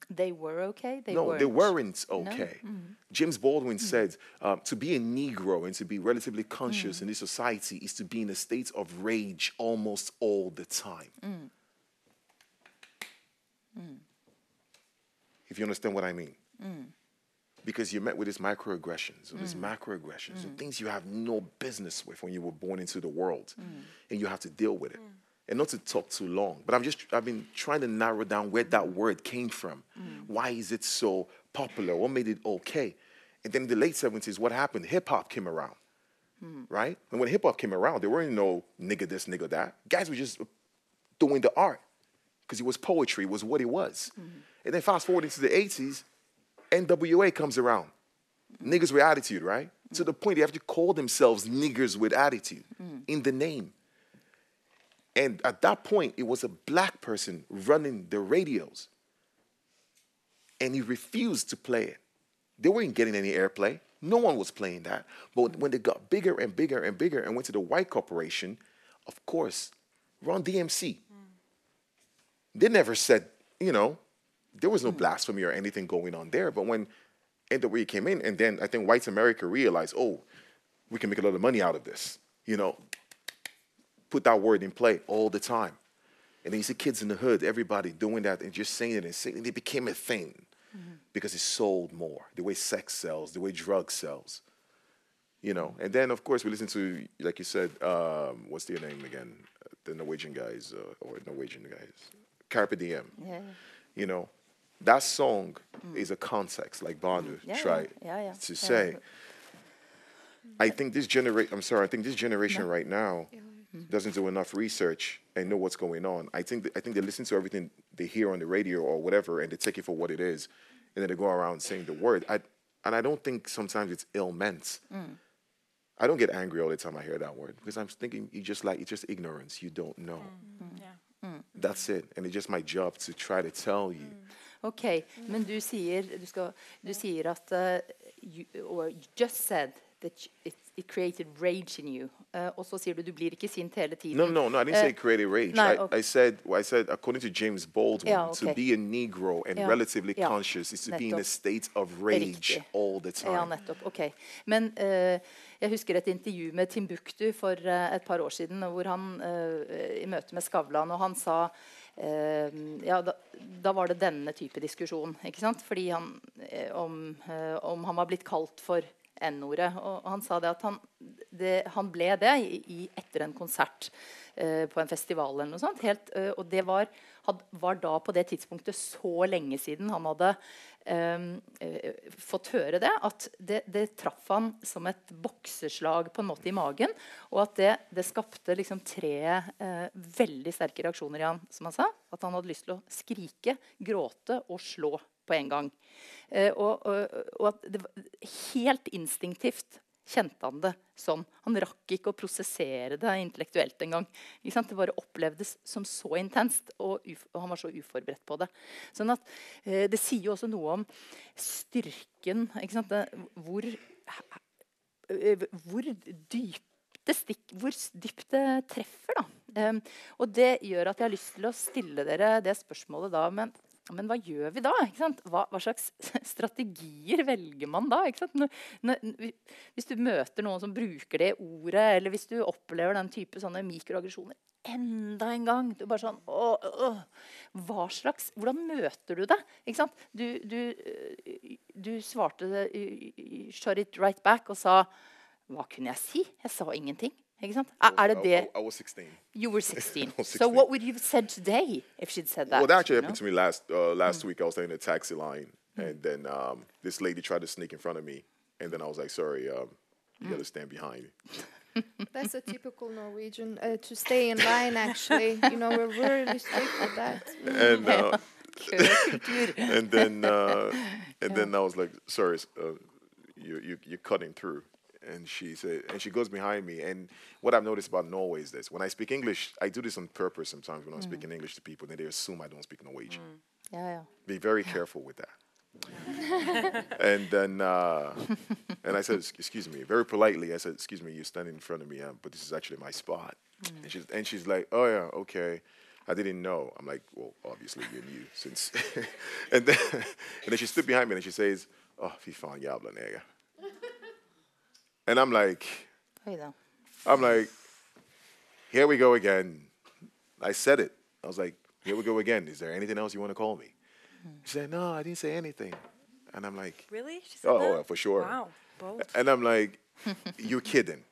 They were okay? They no, weren't. they weren't okay. Mm. James Baldwin mm. said um, to be a Negro and to be relatively conscious mm. in this society is to be in a state of rage almost all the time. If you understand what I mean. Because you're met with these microaggressions or these mm. macroaggressions, or mm. things you have no business with when you were born into the world, mm. and you have to deal with it. And not to talk too long, but I'm just I've been trying to narrow down where that word came from. Why is it so popular? What made it okay? And then in the late 70s, what happened? Hip hop came around, right? And when hip hop came around, there weren't no nigga this, nigga that. Guys were just doing the art because it was poetry, it was what it was. And then fast forward into the 80s, NWA comes around. Niggas with attitude, right? To the point they have to call themselves niggers with attitude mm. in the name. And at that point, it was a black person running the radios. And he refused to play it. They weren't getting any airplay. No one was playing that. But when they got bigger and bigger and bigger and went to the white corporation, of course, Run DMC. Mm. They never said, you know, there was no blasphemy or anything going on there. But when and the way NWA came in, and then I think white America realized, oh, we can make a lot of money out of this. You know, put that word in play all the time. And then you see kids in the hood, everybody doing that and just saying it and saying it. It became a thing because it sold more. The way sex sells, the way drugs sells. You know, and then of course we listen to, like you said, um, what's their name again? The Norwegian guys uh, or Norwegian guys, Carpe Diem. Yeah. You know, that song mm. is a context, like Banu Yeah, yeah, tried yeah, yeah. to Yeah. say. I think this generation. I'm sorry. I think this generation right now mm-hmm. doesn't do enough research and know what's going on. I think th- I think they listen to everything they hear on the radio or whatever, and they take it for what it is, and then they go around saying the word. I and I don't think sometimes it's ill meant. Mm. I don't get angry all the time I hear that word because I'm thinking you just like it's just ignorance. You don't know. Mm. Yeah. That's it, and it's just my job to try to tell you. Ok, men du sier, du skal, du sier at uh, you, or you just said that it, it created rage in you. Uh, og så sier du du blir ikke sint hele tiden. No, no, no. I didn't say it created rage. Nei, I, okay. I said, I said, according to James Baldwin, Yeah, to be a Negro and ja. relatively ja. conscious is to be in a state of rage Riktig. all the time. Ja, nettopp. Ok. Men uh, jeg husker et intervju med Timbuktu for eh, et par år siden, hvor han eh, i møte med Skavlan, og han sa eh, ja, da, da var det denne type diskusjon. ikke sant? Fordi han, eh, om, eh, om han var blitt kalt for N-ordet. Og han sa det at han, det, han ble det i, i, etter en konsert eh, på en festival eller noe sånt. Helt, eh, og det var, had, var da på det tidspunktet så lenge siden han hadde eh, eh, fått høre det, at det, det traff han som et bokseslag på en måte i magen. Og at det, det skapte liksom tre eh, veldig sterke reaksjoner i han, som han sa. At han hadde lyst til å skrike, gråte og slå på en gang. Eh, og, og, og at det var helt instinktivt kjente han det sånn. Han rakk ikke å prosessere det intellektuelt engang. Det bare opplevdes som så intenst, og, og han var så uforberedt på det. Sånn at eh, Det sier jo også noe om styrken? Det, hvor, eh, hvor dypt det stikk, hvor dypt det treffer. da. Um, og det gjør at jeg har lyst til å stille dere det spørsmålet da. Men, men hva gjør vi da? Hva, hva slags strategier velger man da? Når, når, hvis du møter noen som bruker det ordet, eller hvis du opplever den type sånne mikroaggresjoner enda en gang du bare sånn, åh, åh, hva slags, Hvordan møter du det? Du, du, øh, du svarte shut it right back og sa Hva kunne jeg si? Jeg sa ingenting. Ikke sant? Er, er det I, I, I was 16. You were 16. I was So what would you have said today if she'd said that? well, that actually you know? happened to me last uh, Mm. last week. I was standing in a taxi line, and then um, this lady tried to sneak in front of me, and then I was like, "Sorry, um, you Mm. got to stand behind." That's a typical Norwegian uh, to stay in line. Actually, you know, we're really strict with that. And uh, and then uh, and then I was like, "Sorry, uh, you you you're cutting through." And she said, and she goes behind me. And what I've noticed about Norway is this: when I speak English, I do this on purpose. Sometimes when I'm speaking English to people, then they assume I don't speak Norwegian. Ja, ja. Be very careful with that. and then, uh, and I said, "Excuse me," very politely. I said, "Excuse me, you're standing in front of me, um, but this is actually my spot." And she's and she's like, "Oh yeah, okay." I didn't know. I'm like, "Well, obviously you knew since." and then, and then she stood behind me and she says, "Oh, fy fan jävla nigga." And I'm like, Oi da. I'm like, here we go again. I said it. I was like, here we go again. Is there anything else you want to call me? Hmm. She said, no, I didn't say anything. And I'm like, Really? She said oh, that? for sure. Wow. Bold. And I'm like, you're kidding.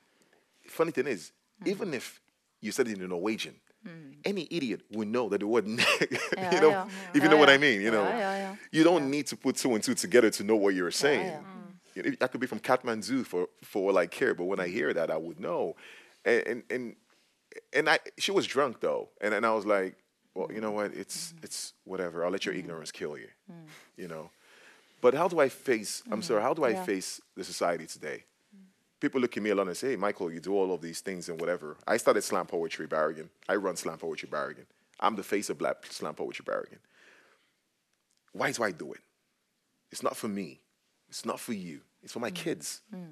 Funny thing is, hmm. even if you said it in Norwegian, hmm. any idiot would know that the word nigga, Yeah, you know, yeah. if you Yeah, know what I mean, you know, Yeah, yeah, yeah. you don't need to put two and two together to know what you're saying. You know, I could be from Kathmandu for, for all I care, but when I hear that, I would know. And, and, and, and I, she was drunk though. And, and I was like, well, you know what? It's, it's whatever. I'll let your mm. ignorance kill you, mm. you know? But how do I face, I'm sorry, how do I Yeah. face the society today? People look at me a lot and say, hey, Michael, you do all of these things and whatever. I started Slam Poetry Barrigan. I run Slam Poetry Barrigan. I'm the face of Black Slam Poetry Barrigan. Why do I do it? It's not for me. It's not for you. It's for my mm. kids. Mm.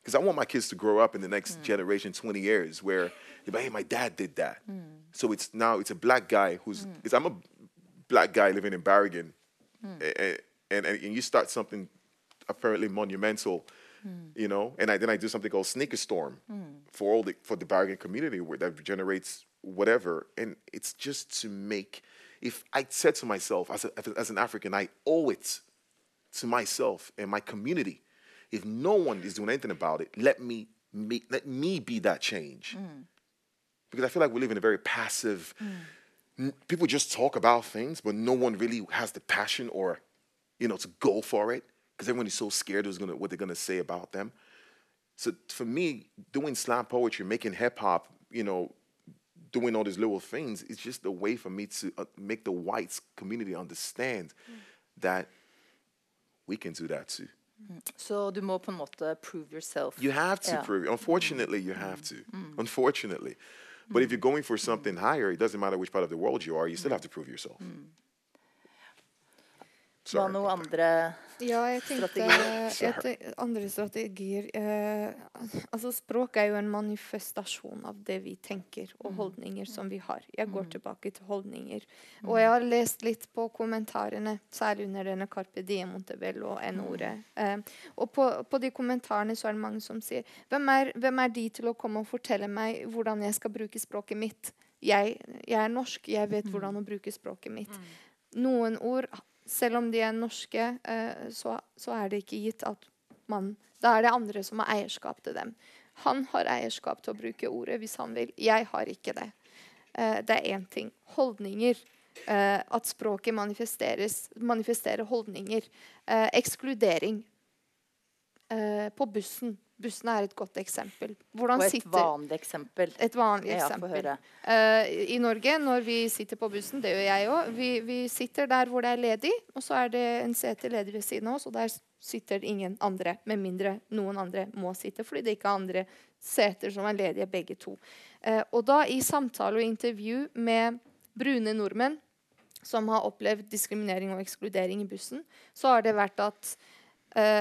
Because I want my kids to grow up in the next mm. generation, 20 years, where they're like, hey, my dad did that. So it's now it's a black guy who's, it's, I'm a black guy living in Barrigan, and, and, and you start something apparently monumental, you know, and I, then I do something called Sneaker Storm for all the, for the Barrigan community where that generates whatever. And it's just to make, if I said to myself, as, a, as an African, I owe it to myself and my community. If no one is doing anything about it, let me, me let me be that change. Mm. Because I feel like we live in a very passive. Mm. n- People just talk about things, but no one really has the passion or, you know, to go for it. Because everyone is so scared of gonna, what they're gonna say about them. So for me, doing slam poetry, making hip hop, you know, doing all these little things, it's just a way for me to uh, make the whites community understand mm. that we can do that too. Så du må på en måte prove yourself. You have to Yeah. prove it. Unfortunately, you have to. Mm. Mm. Unfortunately. But if you're going for something higher, it doesn't matter which part of the world you are, you still mm. have to prove yourself. Hva Sorry. noe about andre Ja, jeg tenkte jeg tenkte, Andre strategier eh, Altså, språk er jo en manifestasjon av det vi tenker, og holdninger som vi har. Jeg går tilbake til holdninger. Og jeg har lest litt på kommentarene, særlig under denne Carpe Diem Montebello og N-ordet. Eh, og på, på de kommentarene så er det mange som sier hvem er, hvem er de til å komme og fortelle meg hvordan jeg skal bruke språket mitt? Jeg, jeg er norsk, jeg vet hvordan å bruke språket mitt. Noen ord selv om de er norske, eh, så, så er det ikke gitt at man Da er det andre som har eierskap til dem. Han har eierskap til å bruke ordet hvis han vil. Jeg har ikke det. Eh, det er én ting. Holdninger. Eh, at språket manifesterer holdninger. Ekskludering. På bussen. Bussen er et godt eksempel. Hvordan Og et sitter vanlig eksempel. et vanlig eksempel. Eh, I Norge, når vi sitter på bussen, det gjør jeg òg, vi, vi sitter der hvor det er ledig, og så er det en sete ledig ved siden av oss, og der sitter ingen andre, med mindre noen andre må sitte, fordi det ikke er andre seter som er ledige, begge to. Uh, og da i samtale og intervju med brune nordmenn som har opplevd diskriminering og ekskludering i bussen, så har det vært at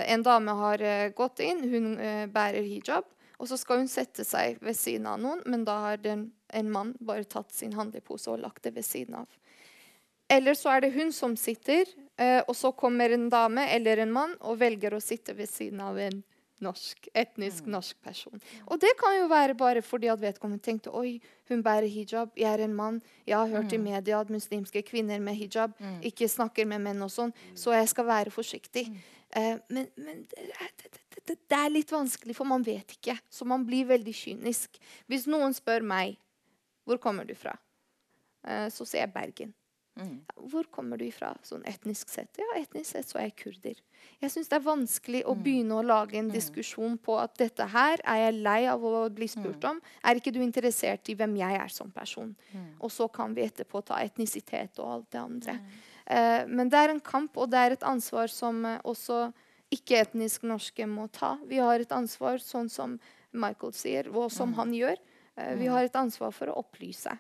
en dame har eh, gått inn, hun eh, bærer hijab. Og så skal hun sette seg ved siden av noen, men da har den, en mann bare tatt sin handlepose og lagt det ved siden av. Eller så er det hun som sitter, eh, og så kommer en dame eller en mann og velger å sitte ved siden av en norsk, etnisk norsk person. Og det kan jo være bare fordi at vedkommende tenkte oi, hun bærer hijab, jeg er en mann, jeg har hørt i media at muslimske kvinner med hijab ikke snakker med menn og sånn, så jeg skal være forsiktig. Eh, men men det, det, det er litt vanskelig, for man vet ikke. Så man blir veldig kynisk. Hvis noen spør meg hvor kommer du fra, eh, så sier jeg Bergen. Hvor kommer du ifra, sånn etnisk sett? Ja, etnisk sett så er jeg kurder. Jeg syns det er vanskelig å begynne å lage en diskusjon på at dette her er jeg lei av å bli spurt om. Er ikke du interessert i hvem jeg er som person? Og så kan vi etterpå ta etnisitet og alt det andre. Uh, men det er en kamp, og det er et ansvar som uh, også ikke-etnisk norske må ta. Vi har et ansvar, sånn som Michael sier, og som han gjør. Uh, vi har et ansvar for å opplyse.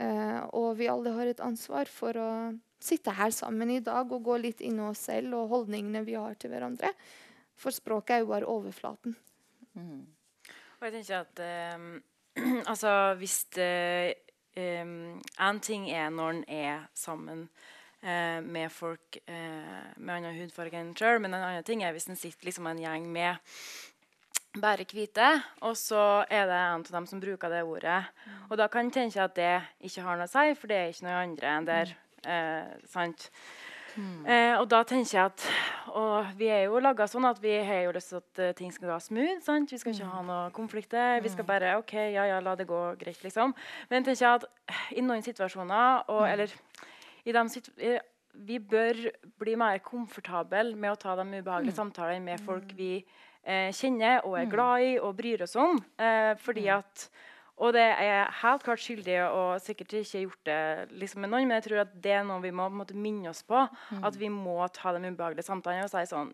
Eh, og vi alle har et ansvar for å sitte her sammen i dag og gå litt inn i oss selv og holdningene vi har til hverandre. For språket er jo bare overflaten. Og jeg tenker at eh, altså hvis det En ting er når en er sammen uh, med folk uh, med annen hudfarge enn sjøl, men en annen ting er hvis en sitter liksom en gjeng med bare hvite, og så er det en av dem som bruker det ordet. Og da kan en tenke at det ikke har noe å si, for det er ikke noe andre enn der. Eh, sant? Eh, og da tenker jeg at Og vi er jo laga sånn at vi har jo lyst til at uh, ting skal gå smooth. sant? Vi skal ikke ha noe konflikter. Vi skal bare OK, ja, ja, la det gå greit, liksom. Men jeg tenker at i noen situasjoner, og, eller i de situ Vi bør bli mer komfortable med å ta de ubehagelige samtalene med folk vi kjenner og er glad i og bryr oss om. Eh, fordi at og det er helt klart skyldig og sikkert ikke gjort det liksom med noen, men jeg tror at det er noe vi må måte minne oss på. At vi må ta de ubehagelige samtalene og si sånn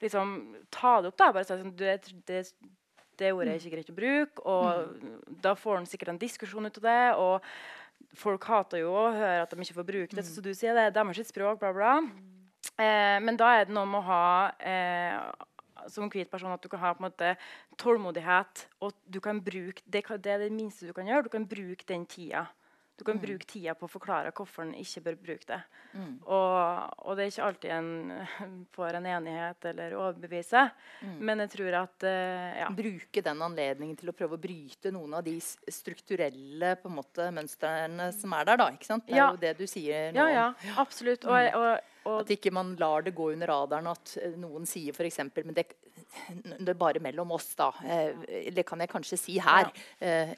liksom, Ta det opp, da. Bare si sånn du, det, det, det ordet er ikke greit å bruke. Og da får en sikkert en diskusjon ut av det. Og folk hater jo å høre at de ikke får bruke det. Så du sier det er deres språk, bla, bla. Eh, men da er det noe med å ha eh, som hvit person at du kan ha på en måte tålmodighet. Og du kan bruke, det, det er det minste du kan gjøre. Du kan bruke den tida. Du kan bruke tida på å forklare hvorfor en ikke bør bruke det. Og, og det er ikke alltid en får en enighet eller overbevise. Men jeg tror at uh, ja. Bruke den anledningen til å prøve å bryte noen av de strukturelle på en måte, mønstrene som er der. da, ikke sant? Det er Ja. jo det du sier nå. Ja, ja, absolutt. Og, og, og At ikke man lar det gå under radaren at eh, noen sier f.eks. Men det, det er bare mellom oss, da. Eh, Det kan jeg kanskje si her. Eh,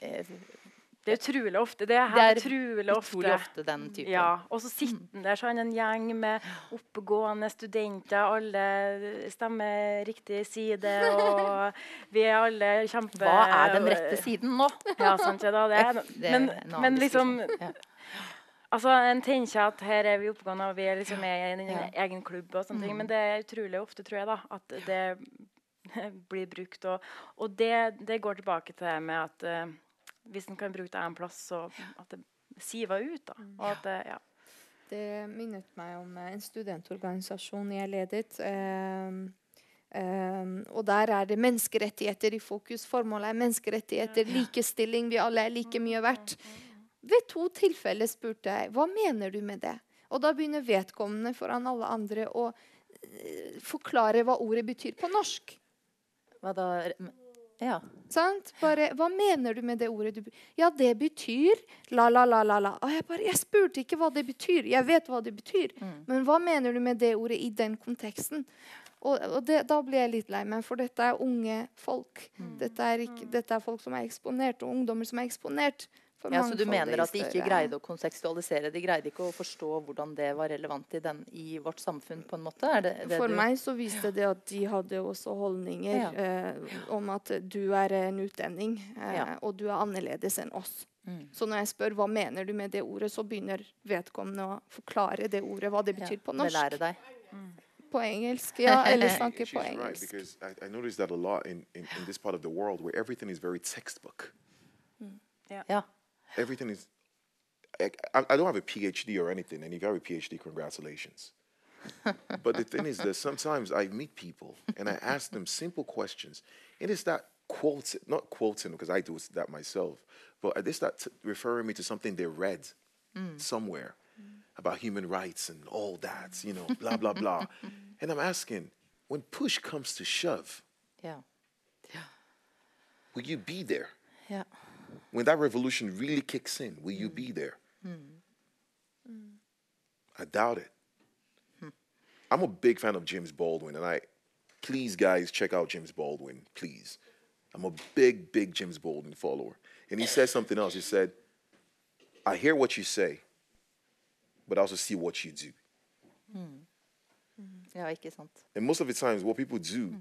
det er utrolig ofte. Det er Det er utrolig ofte. ofte den typen. Ja, og så sitter der så er en gjeng med oppegående studenter. Alle stemmer riktig side, og vi er alle kjempe... Hva er den rette siden nå? Ja, sant, ja, da, det Det men, men liksom. Ja. Altså, En tenker at her er vi oppegående, og vi er liksom med i en. Mm. egen klubb. og sånne ting, Men det er utrolig ofte, tror jeg, da, at det blir brukt. Og, og det, det går tilbake til det med at uh, hvis en kan bruke det en plass, så at det siver ut. da, Mm. og at det, ja. Det minnet meg om eh, en studentorganisasjon jeg ledet. ehm, ehm, og der er det menneskerettigheter i fokus. Formålet er menneskerettigheter, likestilling. Vi alle er like mye verdt. Ved to tilfeller spurte jeg hva mener du med det. Og da begynner vedkommende foran alle andre å eh, forklare hva ordet betyr på norsk. Hva da? Ja. Sant? Bare, hva mener du med det ordet? Du, ja, det betyr la, la, la, la, la. Og jeg bare, jeg spurte ikke hva det betyr. Jeg vet hva det betyr. Men hva mener du med det ordet i den konteksten? Og, og det, da blir jeg litt lei meg, for dette er unge folk. Dette, er ikke, dette er folk som er eksponert, og ungdommer som er eksponert. For ja, Så du mener at de ikke større- greide å konsekstualisere? De greide ikke å forstå hvordan det var relevant i, den, i vårt samfunn? på en måte? Er det, det For du- meg så viste det at de hadde også holdninger Ja. eh, om at du er en utlending, eh, Ja. og du er annerledes enn oss. Mm. Så når jeg spør hva mener du med det ordet, så begynner vedkommende å forklare det ordet, hva det betyr på norsk. Belære deg. På engelsk, ja, eller snakke på engelsk. Right, I, I noticed that a lot in, in, in this part of the world where everything is very textbook. Ja. Everything is. I, I don't have a PhD or anything, and if you have a PhD, congratulations. but the thing is that sometimes I meet people and I ask them simple questions, and it's that quote, not quoting because I do that myself, but they start t- referring me to something they read mm. somewhere mm. about human rights and all that, you know, blah blah blah, and I'm asking, when push comes to shove, yeah, yeah, will you be there? ja. When that revolution really kicks in, will you be there? Hmm. I doubt it. Hmm. I'm a big fan of James Baldwin, and I, please, guys, check out James Baldwin, please. I'm a big, big James Baldwin follower. And he said something else. He said, I hear what you say, but I also see what you do. ja, ikke sant. And most of the times, what people do hmm.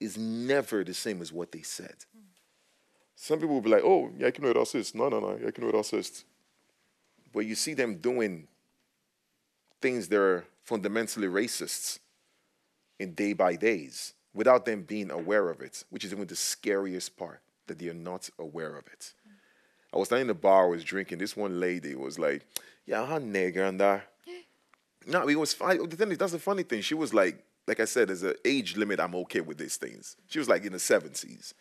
is never the same as what they said. Some people will be like, oh, jeg er ikke noe rasist. No, no, no, jeg er ikke noe rasist. But you see them doing things that are fundamentally racists. in day by days without them being aware of it, which is even the scariest part that they are not aware of it. I was standing in the bar, I was drinking. This one lady was like, "Yeah, her nigger and that." No, it was fine. The thing is, that's the funny thing. She was like, like I said, there's an age limit. I'm okay with these things. She was like in the 70s,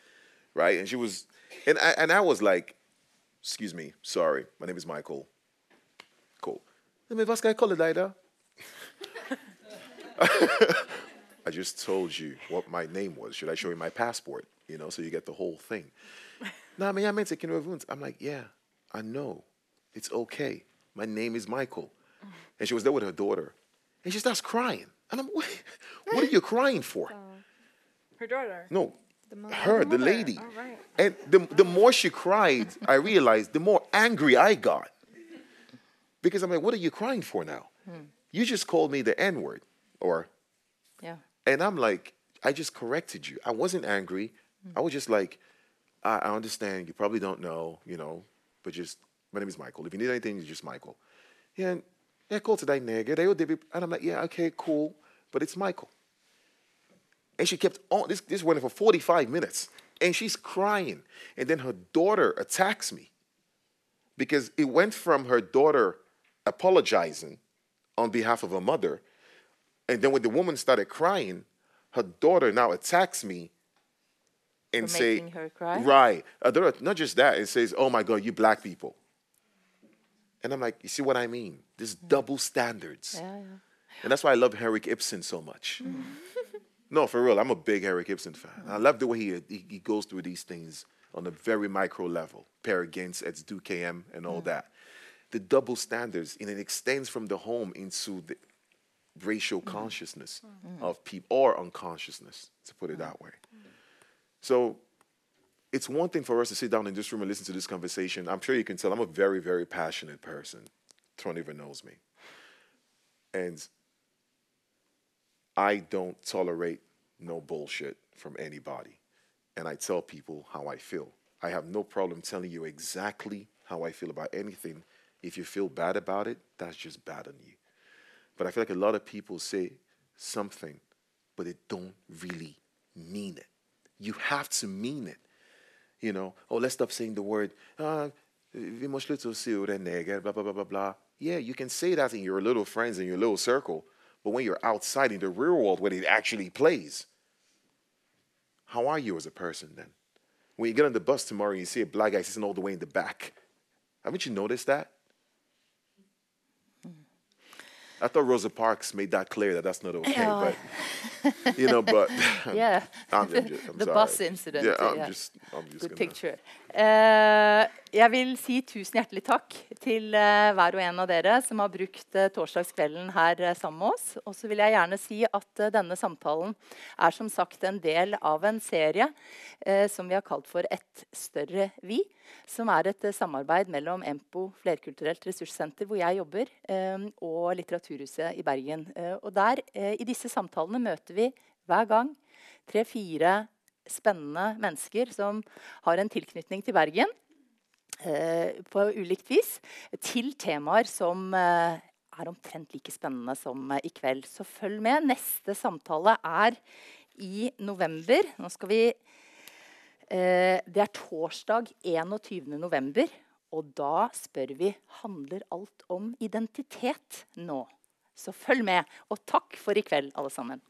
right? And she was, and I, and I was like, excuse me, sorry, my name is Michael. Cool. Let me ask call it later. I just told you what my name was. Should I show you my passport? You know, so you get the whole thing. no, I mean, I meant to wounds. I'm like, yeah, I know. It's okay. My name is Michael. And she was there with her daughter. And she starts crying. And I'm, what, what are you crying for? Her daughter? No, the her, the, lady. Right. And the, the more she cried, I realized the more angry I got. Because I'm like, what are you crying for now? Hmm. You just called me the N word. Or, yeah. And I'm like, I just corrected you. I wasn't angry. Hmm. I was just like, I, I understand. You probably don't know, you know, but just, my name is Michael. If you need anything, it's just Michael. Yeah, yeah, call today, nigga. They and I'm like, yeah, okay, cool, but it's Michael. And she kept on. This this went for 45 minutes, and she's crying. And then her daughter attacks me because it went from her daughter apologizing on behalf of her mother, and then when the woman started crying, her daughter now attacks me and For say, her right, uh, not just that, it says, "Oh my God, you black people." And I'm like, you see what I mean? This double standards. Yeah, yeah. And that's why I love Henrik Ibsen so much. no, for real, I'm a big Henrik Ibsen fan. I love the way he, he, he goes through these things on a very micro level. Peer Gynt, Eds KM, and all mm. that. The double standards, and it extends from the home into the racial mm. consciousness mm. of people, or unconsciousness, to put it that way. So it's one thing for us to sit down in this room and listen to this conversation. I'm sure you can tell I'm a very, very passionate person. Tron even knows me. And I don't tolerate no bullshit from anybody. And I tell people how I feel. I have no problem telling you exactly how I feel about anything. If you feel bad about it, that's just bad on you. But I feel like a lot of people say something, but they don't really mean it. You have to mean it. You know, oh, let's stop saying the word, ah, vi måste sluta se hur blah, blah, blah, blah, blah. Yeah, you can say that in your little friends, in your little circle. But when you're outside in the real world where it actually plays, how are you as a person then? When you get on the bus tomorrow and you see a black guy sitting all the way in the back, haven't you noticed that? I thought Rosa Parks made that clear that that's not okay, yeah. but you know, but yeah, I'm, I'm just, I'm the sorry. bus incident. Yeah, I'm yeah. just, I'm just Good gonna... picture. Uh, jeg vil si tusen hjertelig takk til uh, hver og en av dere som har brukt uh, torsdagskvelden her sammen med oss. Og så vil jeg gjerne si at denne samtalen er som sagt en del av en serie som vi har kalt for Et større vi. Som er et samarbeid mellom Empo flerkulturelt ressurssenter, hvor jeg jobber, og Litteraturhuset i Bergen. og der, I disse samtalene møter vi hver gang tre-fire spennende mennesker som har en tilknytning til Bergen eh, på ulikt vis, til temaer som eh, er omtrent like spennende som eh, i kveld. Så følg med. Neste samtale er i november. Nå skal vi eh, Det er torsdag 21. november. Og da spør vi handler alt om identitet nå. Så følg med. Og takk for i kveld, alle sammen.